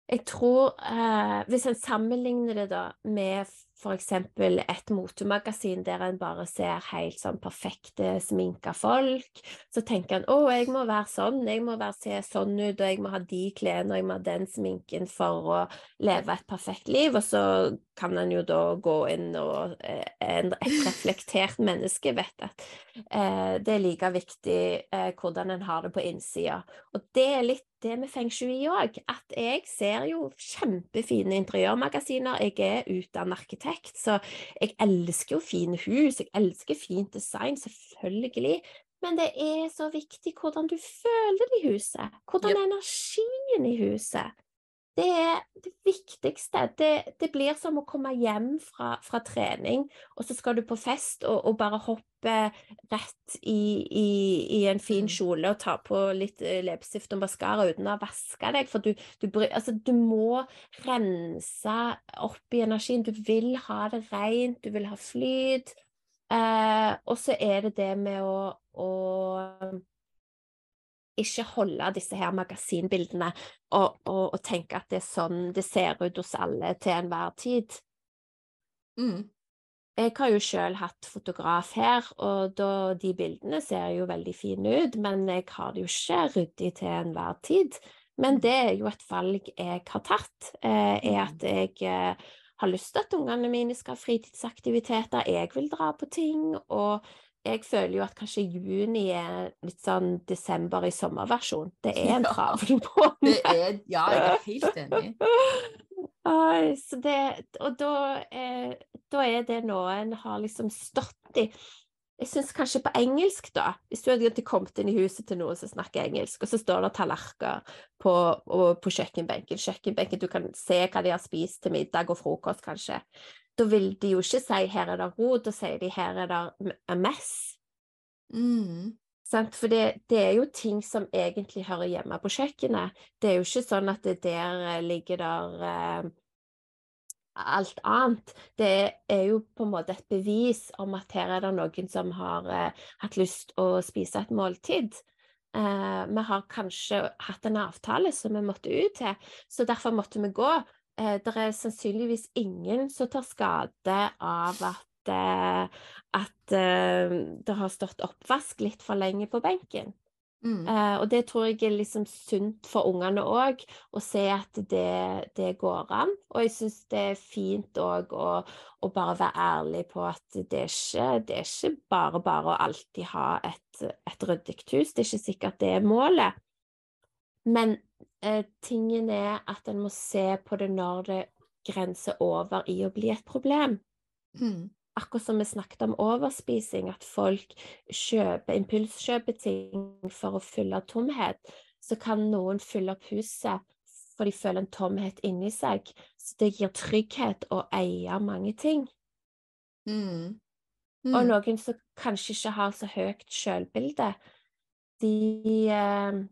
Jeg tror eh, Hvis en sammenligner det da med f.eks. et motemagasin der en bare ser helt sånn perfekte sminka folk, så tenker en å, jeg må være sånn, jeg må være, se sånn ut, og jeg må ha de klærne, og jeg må ha den sminken for å leve et perfekt liv. Og så kan en jo da gå inn og eh, Et reflektert menneske vet at eh, det er like viktig eh, hvordan en har det på innsida. Og det er litt det med feng shui òg. At jeg ser jo kjempefine interiørmagasiner. Jeg er utdannet arkitekt, så jeg elsker jo fine hus. Jeg elsker fint design, selvfølgelig. Men det er så viktig hvordan du føler det i huset. Hvordan er energien i huset? Det er det viktigste. Det, det blir som å komme hjem fra, fra trening, og så skal du på fest og, og bare hoppe rett i, i, i en fin Mm. kjole og ta på litt eh, leppestift og maskara uten å ha vaska deg. For du, du, altså, du må rense opp i energien. Du vil ha det rent, du vil ha flyt. Eh, og så er det det med å, å ikke holde disse her magasinbildene og, og, og tenke at det er sånn det ser ut hos alle til enhver tid. Mm. Jeg har jo selv hatt fotograf her, og da, de bildene ser jo veldig fine ut, men jeg har det jo ikke ryddig til enhver tid. Men det er jo et valg jeg har tatt, eh, er at jeg eh, har lyst til at ungene mine skal ha fritidsaktiviteter, jeg vil dra på ting, og jeg føler jo at kanskje juni er litt sånn desember i sommerversjon. Det er en travel *laughs* måned. Ja, jeg er helt enig. Det, og da, eh, da er det noe en har liksom stått i. Jeg syns kanskje på engelsk, da Hvis du hadde kommet inn i huset til noen som snakker engelsk, og så står det tallerkener på, på kjøkkenbenken, kjøkkenbenken, du kan se hva de har spist til middag og frokost, kanskje. Da vil de jo ikke si 'her er det rot', da sier de 'her er det MS». mess'. Mm. For det, det er jo ting som egentlig hører hjemme på kjøkkenet. Det er jo ikke sånn at det der eh, ligger der eh, alt annet. Det er jo på en måte et bevis om at her er det noen som har eh, hatt lyst å spise et måltid. Eh, vi har kanskje hatt en avtale som vi måtte ut til, så derfor måtte vi gå. Eh, det er sannsynligvis ingen som tar skade av at, eh, at eh, det har stått oppvask litt for lenge på benken. Mm. Eh, og det tror jeg er liksom sunt for ungene òg, å se at det, det går an. Og jeg syns det er fint òg å, å bare være ærlig på at det er ikke, det er ikke bare bare å alltid ha et, et ryddig hus. Det er ikke sikkert det er målet. Men eh, tingen er at en må se på det når det grenser over i å bli et problem Mm. akkurat som vi snakket om overspising, at folk kjøper, impulskjøper ting for å fylle tomhet, så kan noen fylle opp huset for de føler en tomhet inni seg. Så det gir trygghet å eie mange ting. Mm. Og Mm. noen som kanskje ikke har så høyt sjølbilde, de, eh,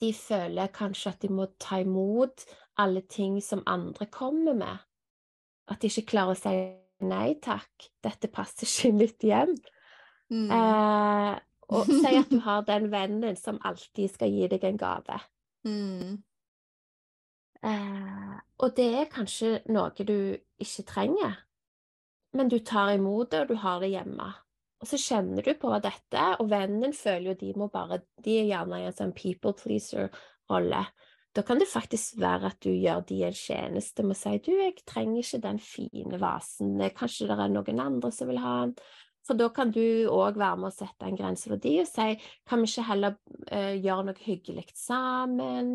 de føler kanskje at de må ta imot alle ting som andre kommer med. At de ikke klarer å si nei takk, dette passer ikke i mitt hjem. Mm. Eh, og si at du har den vennen som alltid skal gi deg en gave. Mm. Eh, og det er kanskje noe du ikke trenger, men du tar imot det, og du har det hjemme. Og så kjenner du på dette, og vennen føler jo de må bare De er gjerne i en sånn people pleaser-rolle. Da kan det faktisk være at du gjør de en tjeneste med å si du, jeg trenger ikke den fine vasen, kanskje det er noen andre som vil ha den. For da kan du òg være med å sette en grense for de og si kan vi ikke heller uh, gjøre noe hyggelig sammen?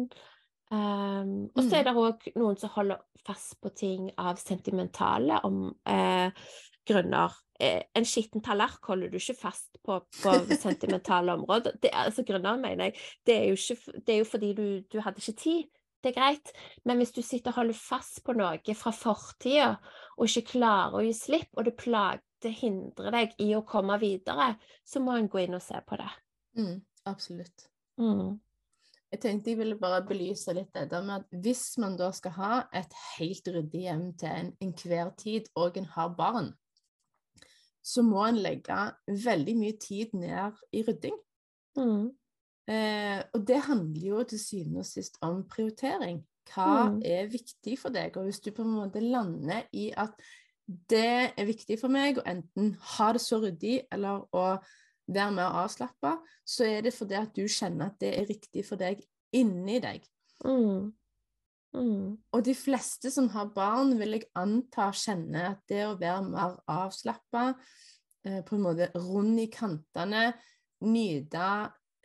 Um, og så er det òg noen som holder fast på ting av sentimentale om, uh, grunner. Eh, en skitten tallerken holder du ikke fast på på sentimentale områder. Det, altså grunner, mener jeg. Det er jo, ikke, det er jo fordi du, du hadde ikke tid. Det er greit. Men hvis du sitter og holder fast på noe fra fortida, og ikke klarer å gi slipp, og det plager, det hindrer deg i å komme videre, så må en gå inn og se på det. Mm. Absolutt. Mm. Jeg tenkte jeg ville bare belyse litt det der med at hvis man da skal ha et helt ryddig hjem til en- enhver tid, og en har barn, så må en legge veldig mye tid ned i rydding. Mm. Eh, og det handler jo til syvende og sist om prioritering. Hva Mm. er viktig for deg? Og hvis du på en måte lander i at det er viktig for meg å enten ha det så ryddig eller å være med og avslappe, så er det fordi at du kjenner at det er riktig for deg inni deg. Mm. Mm. Og de fleste som har barn, vil jeg anta kjenner at det å være mer avslappa, eh, på en måte rund i kantene, nyte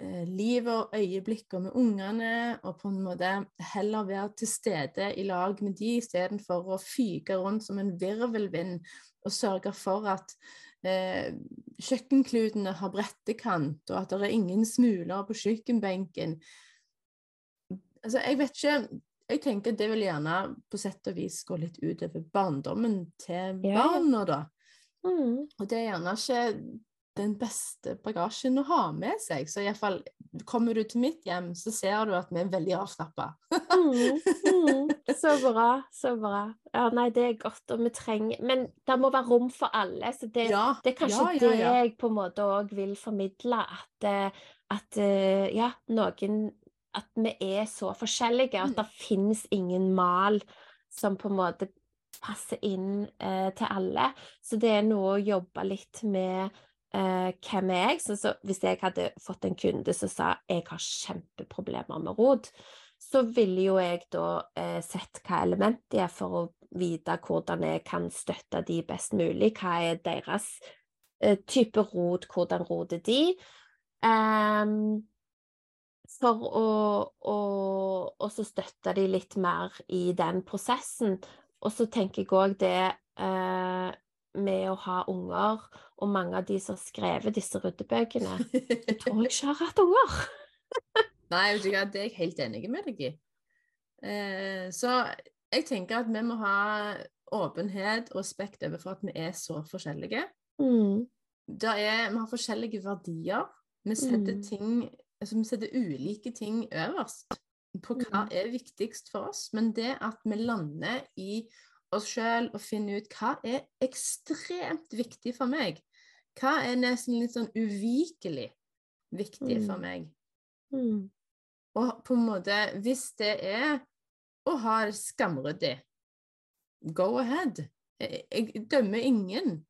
eh, livet og øyeblikkene med ungene, og på en måte heller være til stede i lag med de istedenfor å fyke rundt som en virvelvind og sørge for at eh, kjøkkenklutene har brettekant, og at det er ingen smuler på kjøkkenbenken. Altså, jeg vet ikke Jeg tenker det vil gjerne på sett og vis gå litt utover barndommen til ja. barna, da. Mm. Og det er gjerne ikke den beste bagasjen å ha med seg. Så iallfall kommer du til mitt hjem, så ser du at vi er veldig avslappa. Mm, mm. *laughs* Så bra, så bra. Ja, nei, det er godt, og vi trenger Men det må være rom for alle. Så det, Ja, det er kanskje ja, ja, det jeg på en måte òg vil formidle, at, eh, at eh, ja, noen At vi er så forskjellige, at Mm. det finnes ingen mal som på en måte passer inn eh, til alle. Så det er noe å jobbe litt med eh, hvem er jeg? Så, så hvis jeg hadde fått en kunde som sa jeg har kjempeproblemer med rot, så ville jo jeg da eh, sett hva element de er, for å vite hvordan jeg kan støtte de best mulig. Hva er deres eh, type rot, hvordan roter de? Um, for å, å, å støtte de litt mer i den prosessen. Og så tenker jeg òg det eh, med å ha unger, og mange av de som har skrevet disse ryddebøkene, jeg *laughs* tror jeg ikke har hatt unger. Nei, det er jeg helt enig med deg i. Eh, så jeg tenker at vi må ha åpenhet og respekt overfor at vi er så forskjellige. Mm. Er, vi har forskjellige verdier. Vi setter, Mm. ting, altså vi setter ulike ting øverst på hva er viktigst for oss. Men det at vi lander i oss sjøl og finner ut hva er ekstremt viktig for meg, hva er nesten litt sånn uvikelig viktig for Mm. meg. Mm. Og på en måte, hvis det er å ha det skamryddig, go ahead. Jeg, jeg dømmer ingen,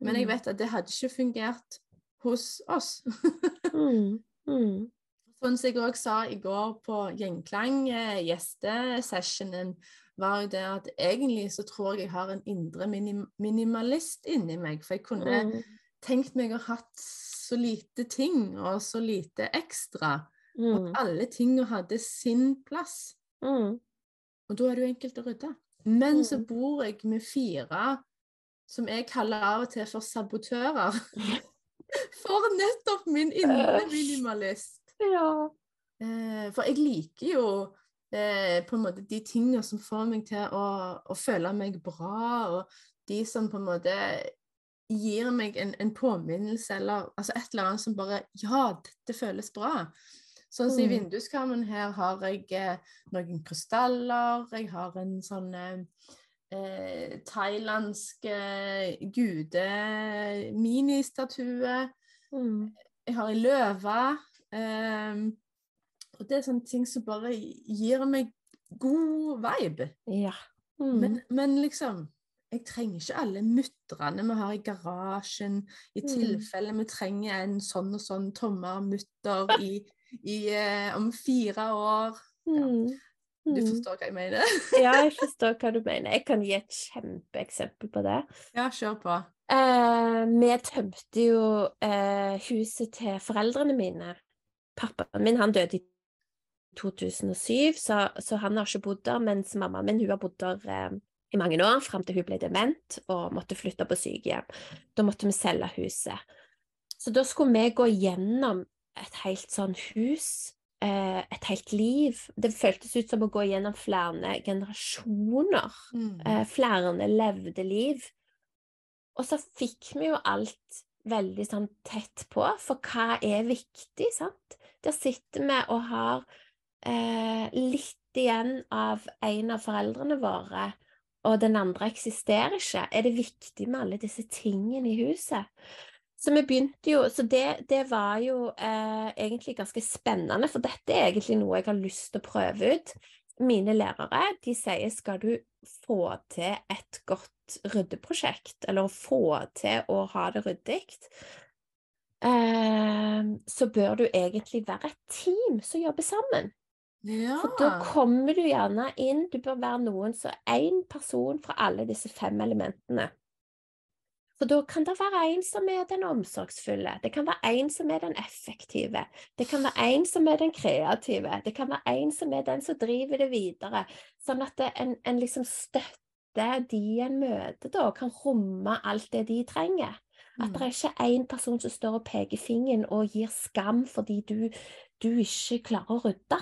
men jeg Mm. vet at det hadde ikke fungert hos oss. *laughs* Mm. Mm. Sånn som jeg òg sa i går på Gjenklang, eh, gjestesessionen, var jo det at egentlig så tror jeg jeg har en indre minim minimalist inni meg. For jeg kunne Mm. tenkt meg å ha hatt så lite ting og så lite ekstra. Mm. at alle tinga hadde sin plass. Mm. Og da er det jo enkelt å rydde. Men så Mm. bor jeg med fire som jeg kaller av og til for sabotører. *laughs* For nettopp min indre minimalist. Ja. Eh, for jeg liker jo eh, på en måte de tingene som får meg til å, å føle meg bra, og de som på en måte gir meg en, en påminnelse, eller altså et eller annet som bare Ja, dette føles bra. Sånn som i Mm. vinduskarmen her har jeg eh, noen krystaller, jeg har en sånn eh, eh, thailandsk eh, gude-ministatue. Mm. Jeg har ei løve. Eh, og det er sånne ting som bare gir meg god vibe. Ja. Mm. Men, men liksom Jeg trenger ikke alle mutterne vi har i garasjen, i Mm. tilfelle vi trenger en sånn og sånn tommer mutter *laughs* i, i eh, om fire år. Mm. Du Mm. forstår hva jeg mener? *laughs* Ja, jeg *laughs* forstår hva du mener. Jeg kan gi et kjempeeksempel på det. Ja, kjør på. Eh, vi tømte jo eh, huset til foreldrene mine. Pappaen min han døde i 2007, så, så han har ikke bodd der, mens mammaen min hun har bodd der eh, i mange år, fram til hun ble dement og måtte flytte på sykehjem. Da måtte vi selge huset. Så da skulle vi gå gjennom et helt sånn hus, eh, et helt liv. Det føltes ut som å gå gjennom flere generasjoner Mm. eh, flere levde liv. Og så fikk vi jo alt veldig sånn tett på, for hva er viktig, sant? Der sitter vi og har eh, litt igjen av en av foreldrene våre, og den andre eksisterer ikke. Er det viktig med alle disse tingene i huset? Så vi begynte jo, så det, det var jo eh, egentlig ganske spennende, for dette er egentlig noe jeg har lyst til å prøve ut. Mine lærere de sier skal du få til et godt ryddeprosjekt, eller få til å ha det ryddig, eh, så bør du egentlig være et team som jobber sammen. Ja. For da kommer du gjerne inn, du bør være noen som én person fra alle disse fem elementene. For da kan det være en som er den omsorgsfulle, det kan være en som er den effektive, det kan være en som er den kreative, det kan være en som er den som driver det videre, sånn at en, en liksom støtter de en møter da, og kan romme alt det de trenger. At det er ikke én person som står og peker fingeren og gir skam fordi du, du ikke klarer å rydde.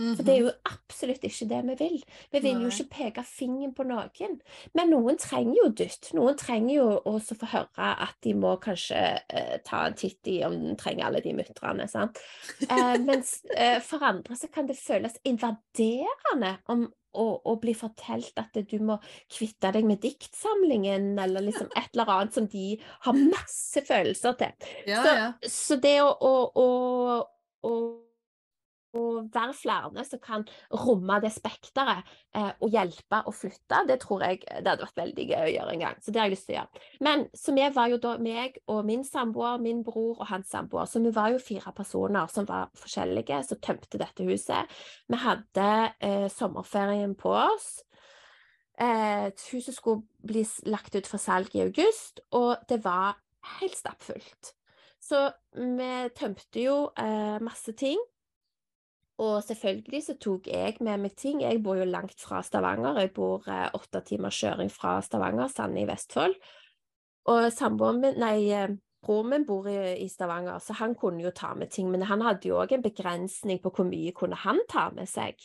For det er jo absolutt ikke det vi vil. Vi vil jo ikke peke fingeren på noen. Men noen trenger jo dytt. Noen trenger jo også få høre at de må kanskje eh, ta en titt i om de trenger alle de mutterne. Eh, mens eh, for andre så kan det føles invaderende om å bli fortalt at du må kvitte deg med diktsamlingen, eller liksom et eller annet som de har masse følelser til. Ja, Så, ja. så det å, å, å, å være flere som kan romme det spekteret eh, og hjelpe å flytte, det tror jeg det hadde vært veldig gøy å gjøre en gang. Så det har jeg lyst til å gjøre. Men så vi var jo da meg og min samboer, min bror og hans samboer. Så vi var jo fire personer som var forskjellige, som tømte dette huset. Vi hadde eh, sommerferien på oss. Eh, huset skulle bli lagt ut for salg i august, og det var helt stappfullt. Så vi tømte jo eh, masse ting. Og selvfølgelig så tok jeg med meg ting. Jeg bor jo langt fra Stavanger. Jeg bor eh, åtte timers kjøring fra Stavanger, Sande i Vestfold. Og samboeren min, nei, eh, broren min bor i, i, Stavanger, så han kunne jo ta med ting. Men han hadde jo òg en begrensning på hvor mye kunne han ta med seg.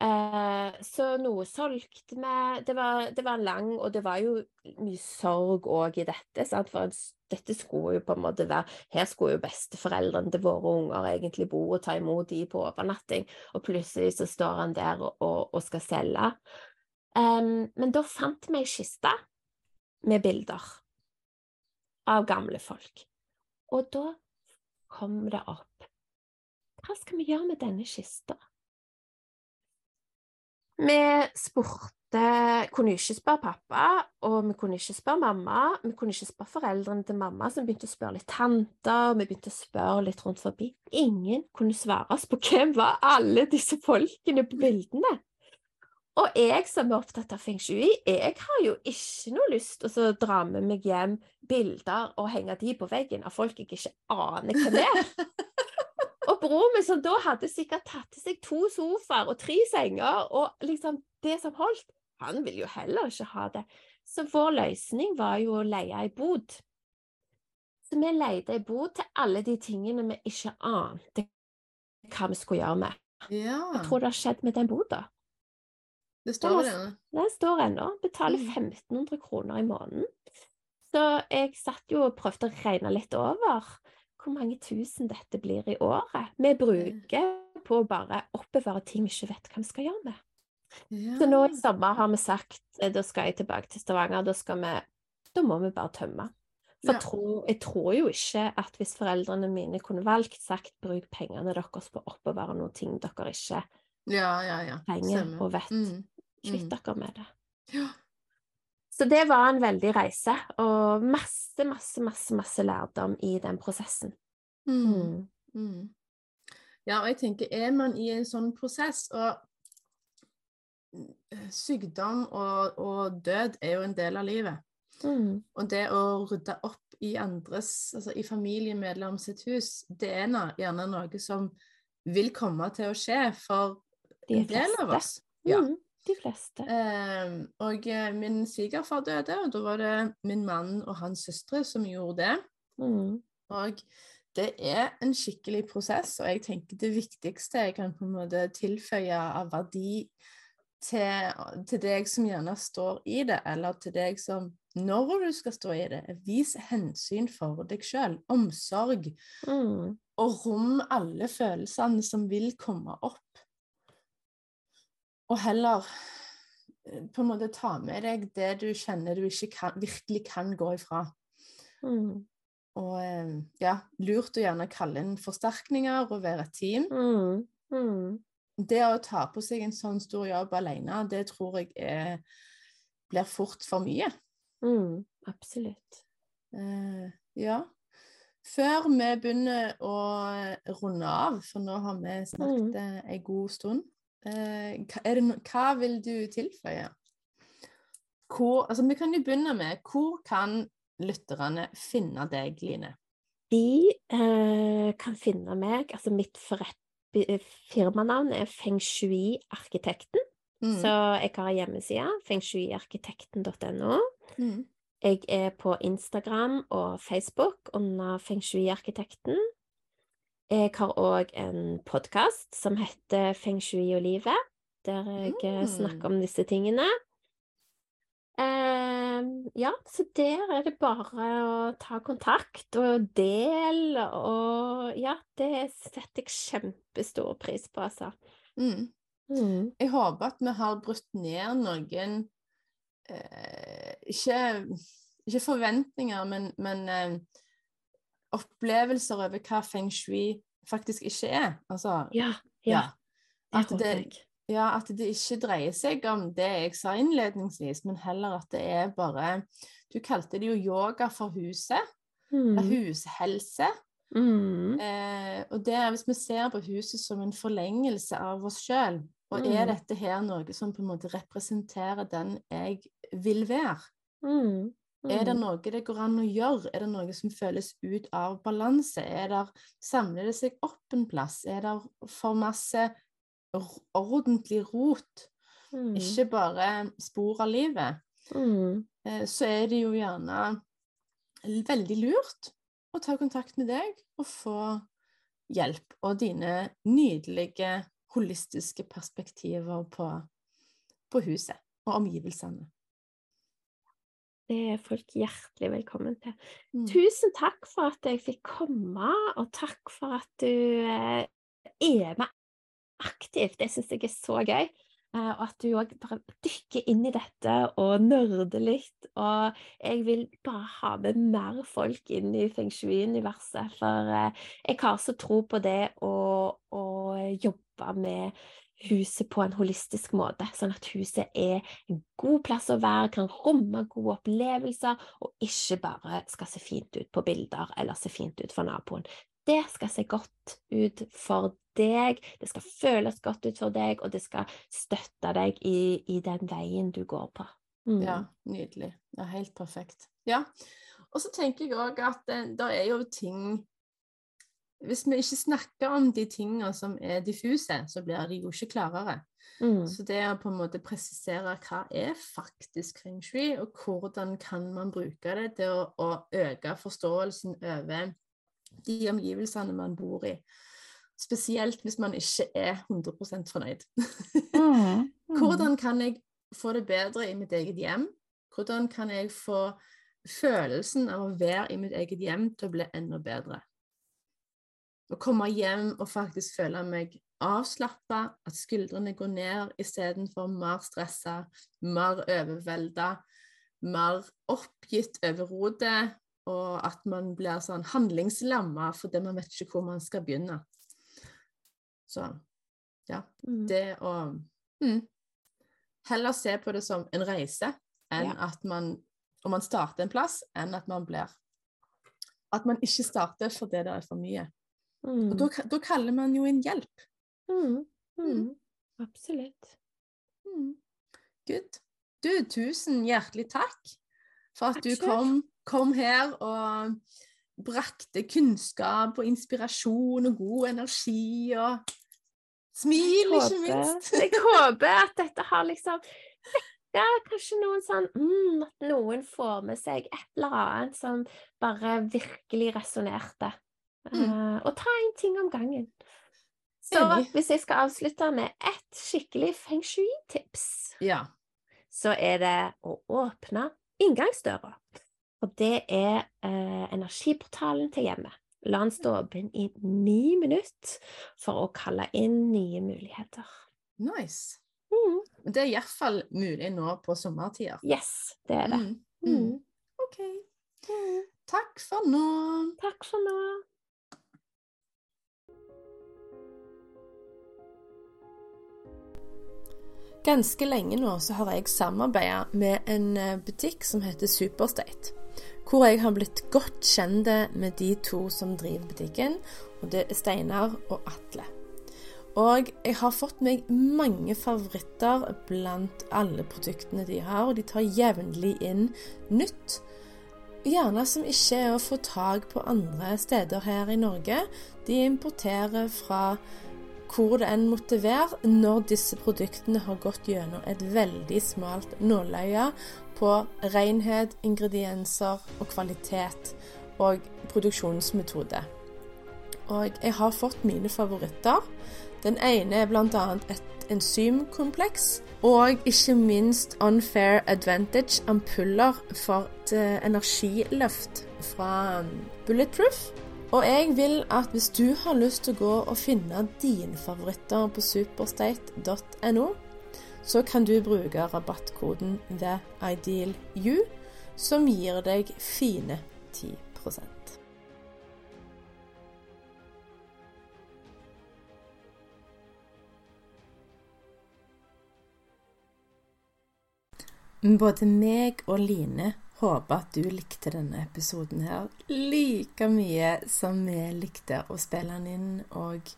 Eh, så noe solgte vi. Det var, det var lang, og det var jo mye sorg òg i dette. Sant? For dette skulle jo på en måte være Her skulle jo besteforeldrene til våre unger egentlig bo og ta imot de på overnatting, og plutselig så står han der og, og, og skal selge. Um, men da fant vi ei kiste med bilder av gamle folk. Og da kom det opp Hva skal vi gjøre med denne kista? Vi spurte kunne ikke spørre pappa, og vi kunne ikke spørre mamma. Vi kunne ikke spørre foreldrene til mamma, så vi begynte å spørre litt tanter, vi begynte å spørre litt rundt forbi. Ingen kunne svare oss på hvem var alle disse folkene på bildene. Og jeg som er opptatt av feng shui, jeg har jo ikke noe lyst til å dra med meg hjem bilder og henge de på veggen av folk jeg ikke aner hvem er. *laughs* Og broren min som da hadde sikkert tatt til seg to sofaer og tre senger, og liksom det som holdt, han ville jo heller ikke ha det. Så vår løsning var jo å leie ei bod. Så vi leide ei bod til alle de tingene vi ikke ante hva vi skulle gjøre med. Ja. Hva tror du har skjedd med den boda? Det står ennå. Den står ennå. Betaler 1500 mm. kroner i måneden. Så jeg satt jo og prøvde å regne litt over hvor mange tusen dette blir i året. Vi bruker på å bare oppbevare ting vi ikke vet hva vi skal gjøre med. Ja. Så nå i sommer har vi sagt eh, da skal jeg tilbake til Stavanger. Da, skal vi, da må vi bare tømme. For ja. tro, jeg tror jo ikke at hvis foreldrene mine kunne valgt sagt bruk pengene deres på å oppbevare noen ting dere ikke ja, ja, trenger og vet, mm. kvitt mm. dere med det. Ja. Så det var en veldig reise, og masse, masse, masse, masse lærdom i den prosessen. Mm. mm. Mm. Ja, og jeg tenker, er man i en sånn prosess, og sykdom og, og, død er jo en del av livet. Mm. Og det å rydde opp i andres, altså i familiemedlem sitt hus, det er gjerne noe som vil komme til å skje for en del av oss. Ja. Mm, de fleste. Eh, og min svigerfar døde, og da var det min mann og hans søstre som gjorde det. Mm. Og det er en skikkelig prosess, og jeg tenker det viktigste jeg kan på en måte tilføye av verdi til, til, deg som gjerne står i det, eller til deg som når du skal stå i det, vis hensyn for deg sjøl. Omsorg. Mm. Og rom alle følelsene som vil komme opp. Og heller eh, på en måte ta med deg det du kjenner du ikke kan, virkelig kan gå ifra. Mm. Og eh, ja, lurt å gjerne kalle inn forsterkninger og være et team. Mm. mm det å ta på seg en sånn stor jobb alene, det tror jeg er, blir fort for mye. Mm, absolutt. Eh, ja. Før vi begynner å runde av, for nå har vi snakket mm. en god stund, eh, det, hva vil du tilføye? Hvor, altså, vi kan jo begynne med hvor kan lytterne finne deg, Line? De eh, kan finne meg, altså mitt Eh, firmanavn er Feng Shui-arkitekten. Mm. Så jeg har hjemmesida, fengshuiarkitekten.no. Mm. Jeg er på Instagram og Facebook under Feng Shui-arkitekten. Jeg har òg en podkast som heter Feng Shui og livet, der jeg eh, mm. snakker om disse tingene. Ehm, ja, så der er det bare å ta kontakt og del, og ja, det setter jeg kjempestor pris på, altså. Mm. Mm. Jeg håper at vi har brutt ned noen eh, ikke, ikke, forventninger, men, men eh, opplevelser over hva feng shui faktisk ikke er. Altså, ja. Ja, ja. At det, ja, at det ikke dreier seg om det jeg sa innledningsvis, men heller at det er bare Du kalte det jo yoga for huset. eller Mm. Hushelse. Mm. Eh, og det, er hvis vi ser på huset som en forlengelse av oss sjøl, og er Mm. dette her noe som på en måte representerer den jeg vil være? Mm. Er det Mm. noe det går an å gjøre? Er det noe som føles ut av balanse? Er det, samler det seg opp en plass? Er det for masse ordentlig rot? Mm. Ikke bare spor av livet? Mm. Eh, så er det jo gjerne veldig lurt å ta kontakt med deg og få hjelp og dine nydelige holistiske perspektiver på, på huset og omgivelsene. Det er folk hjertelig velkommen til. Mm. Tusen takk for at jeg fikk komme, og takk for at du eh, er med aktivt. Det syns jeg er så gøy. Eh, Og at du òg bare dykker inn i dette og nerder litt. Og jeg vil bare ha med mer folk inn i feng shui-universet. For eh, jeg har så tro på det å, å jobbe med huset på en holistisk måte. Sånn at huset er en god plass å være, kan romme gode opplevelser, og ikke bare skal se fint ut på bilder eller se fint ut for naboen. Det skal se godt ut for deg, det skal føles godt ut for deg, og det skal støtte deg i, i den veien du går på. Mm. Ja, nydelig. Ja, helt perfekt. Ja. Og så tenker jeg òg at det, det er jo ting Hvis vi ikke snakker om de tingene som er diffuse, så blir de jo ikke klarere. Mm. Så det å på en måte presisere hva er faktisk feng shui, og hvordan kan man bruke det til å, å øke forståelsen over de omgivelsene man bor i. Spesielt hvis man ikke er 100 fornøyd. *laughs* Mm. Hvordan kan jeg få det bedre i mitt eget hjem? Hvordan kan jeg få følelsen av å være i mitt eget hjem til å bli enda bedre? Å komme hjem og faktisk føle meg avslappa, at skuldrene går ned istedenfor mer stressa, mer overvelda, mer oppgitt over rotet, og at man blir sånn handlingslamma fordi man vet ikke hvor man skal begynne. Så ja, Mm. det å mm, heller se på det som en reise enn Ja. at man Om man starter en plass, enn at man blir At man ikke starter fordi det er for mye. Mm. Og da, kaller man jo inn hjelp. Mm. Mm. Mm. Absolutt. Mm. Good. Du, tusen hjertelig takk for at Takk du kom, kom her og brakte kunnskap og inspirasjon og god energi og smil, ikke minst. *laughs* Jeg håper at dette har liksom ja, kanskje noen sånn mm, At noen får med seg et eller annet som bare virkelig resonnerte. Mm. Eh, og ta én ting om gangen. Så hvis jeg skal avslutte med ett skikkelig feng shui-tips, Ja. så er det å åpne inngangsdøra. Og det er eh, energiportalen til hjemmet. La den stå åpen i ni minutter for å kalle inn nye muligheter. Nice. Mm. Det er iallfall mulig nå på sommertider. Yes, det er det. Mm. Mm. Mm. OK. Takk for nå. Takk for nå. Ganske lenge nå så har jeg samarbeida med en eh, butikk som heter Superstate. Hvor jeg har blitt godt kjent med de to som driver butikken, og det er Steinar og Atle. Og jeg har fått meg mange favoritter blant alle produktene de har, og de tar jevnlig inn nytt. Gjerne som ikke er å få tak på andre steder her i Norge. De importerer fra hvor det enn måtte være, når disse produktene har gått gjennom et veldig smalt nåløye på renhet, ingredienser og kvalitet og produksjonsmetode. Og jeg har fått mine favoritter. Den ene er bl.a. et enzymkompleks, og ikke minst Unfair Advantage ampuller for et energiløft fra Bulletproof. Og jeg vil at hvis du har lyst til å gå og finne dine favoritter på superstate.no, så kan du bruke rabattkoden THEIDEALYOU, som gir deg fine 10 Både meg og Line håper at du likte denne episoden her like mye som vi likte å spille den inn. Og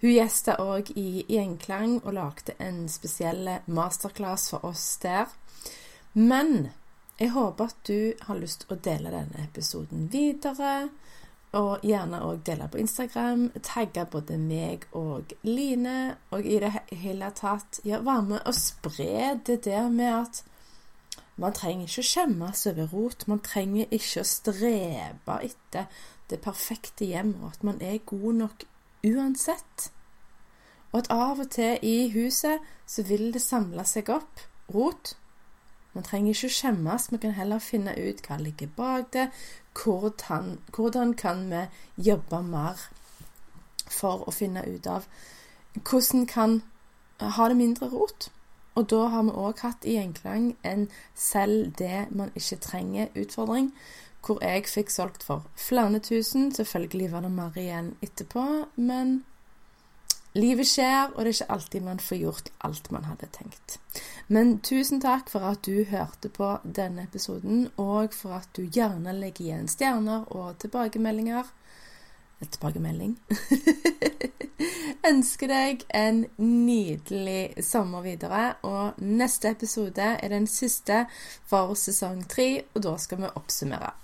hun gjesta òg i Gjenklang og lagde en spesiell masterclass for oss der. Men jeg håper at du har lyst til å dele denne episoden videre. Og gjerne òg dele på Instagram. Tagge både meg og Line. Og i det hele tatt ja, være med og spre det der med at man trenger ikke å skjemmes over rot. Man trenger ikke å strebe etter det perfekte hjem, og at man er god nok uansett. Og at av og til i huset så vil det samle seg opp rot. Man trenger ikke å skjemmes, vi kan heller finne ut hva ligger bak det. Hvordan, hvordan kan vi jobbe mer for å finne ut av hvordan kan ha det mindre rot? Og da har vi òg hatt i Gjenklang en selv det man ikke trenger-utfordring, hvor jeg fikk solgt for flere tusen. Selvfølgelig var det mer igjen etterpå, men livet skjer, og det er ikke alltid man får gjort alt man hadde tenkt. Men tusen takk for at du hørte på denne episoden, og for at du gjerne legger igjen stjerner og tilbakemeldinger tilbakemelding. *laughs* Ønsker deg en nydelig sommer videre. Og neste episode er den siste for sesong tre, og da skal vi oppsummere.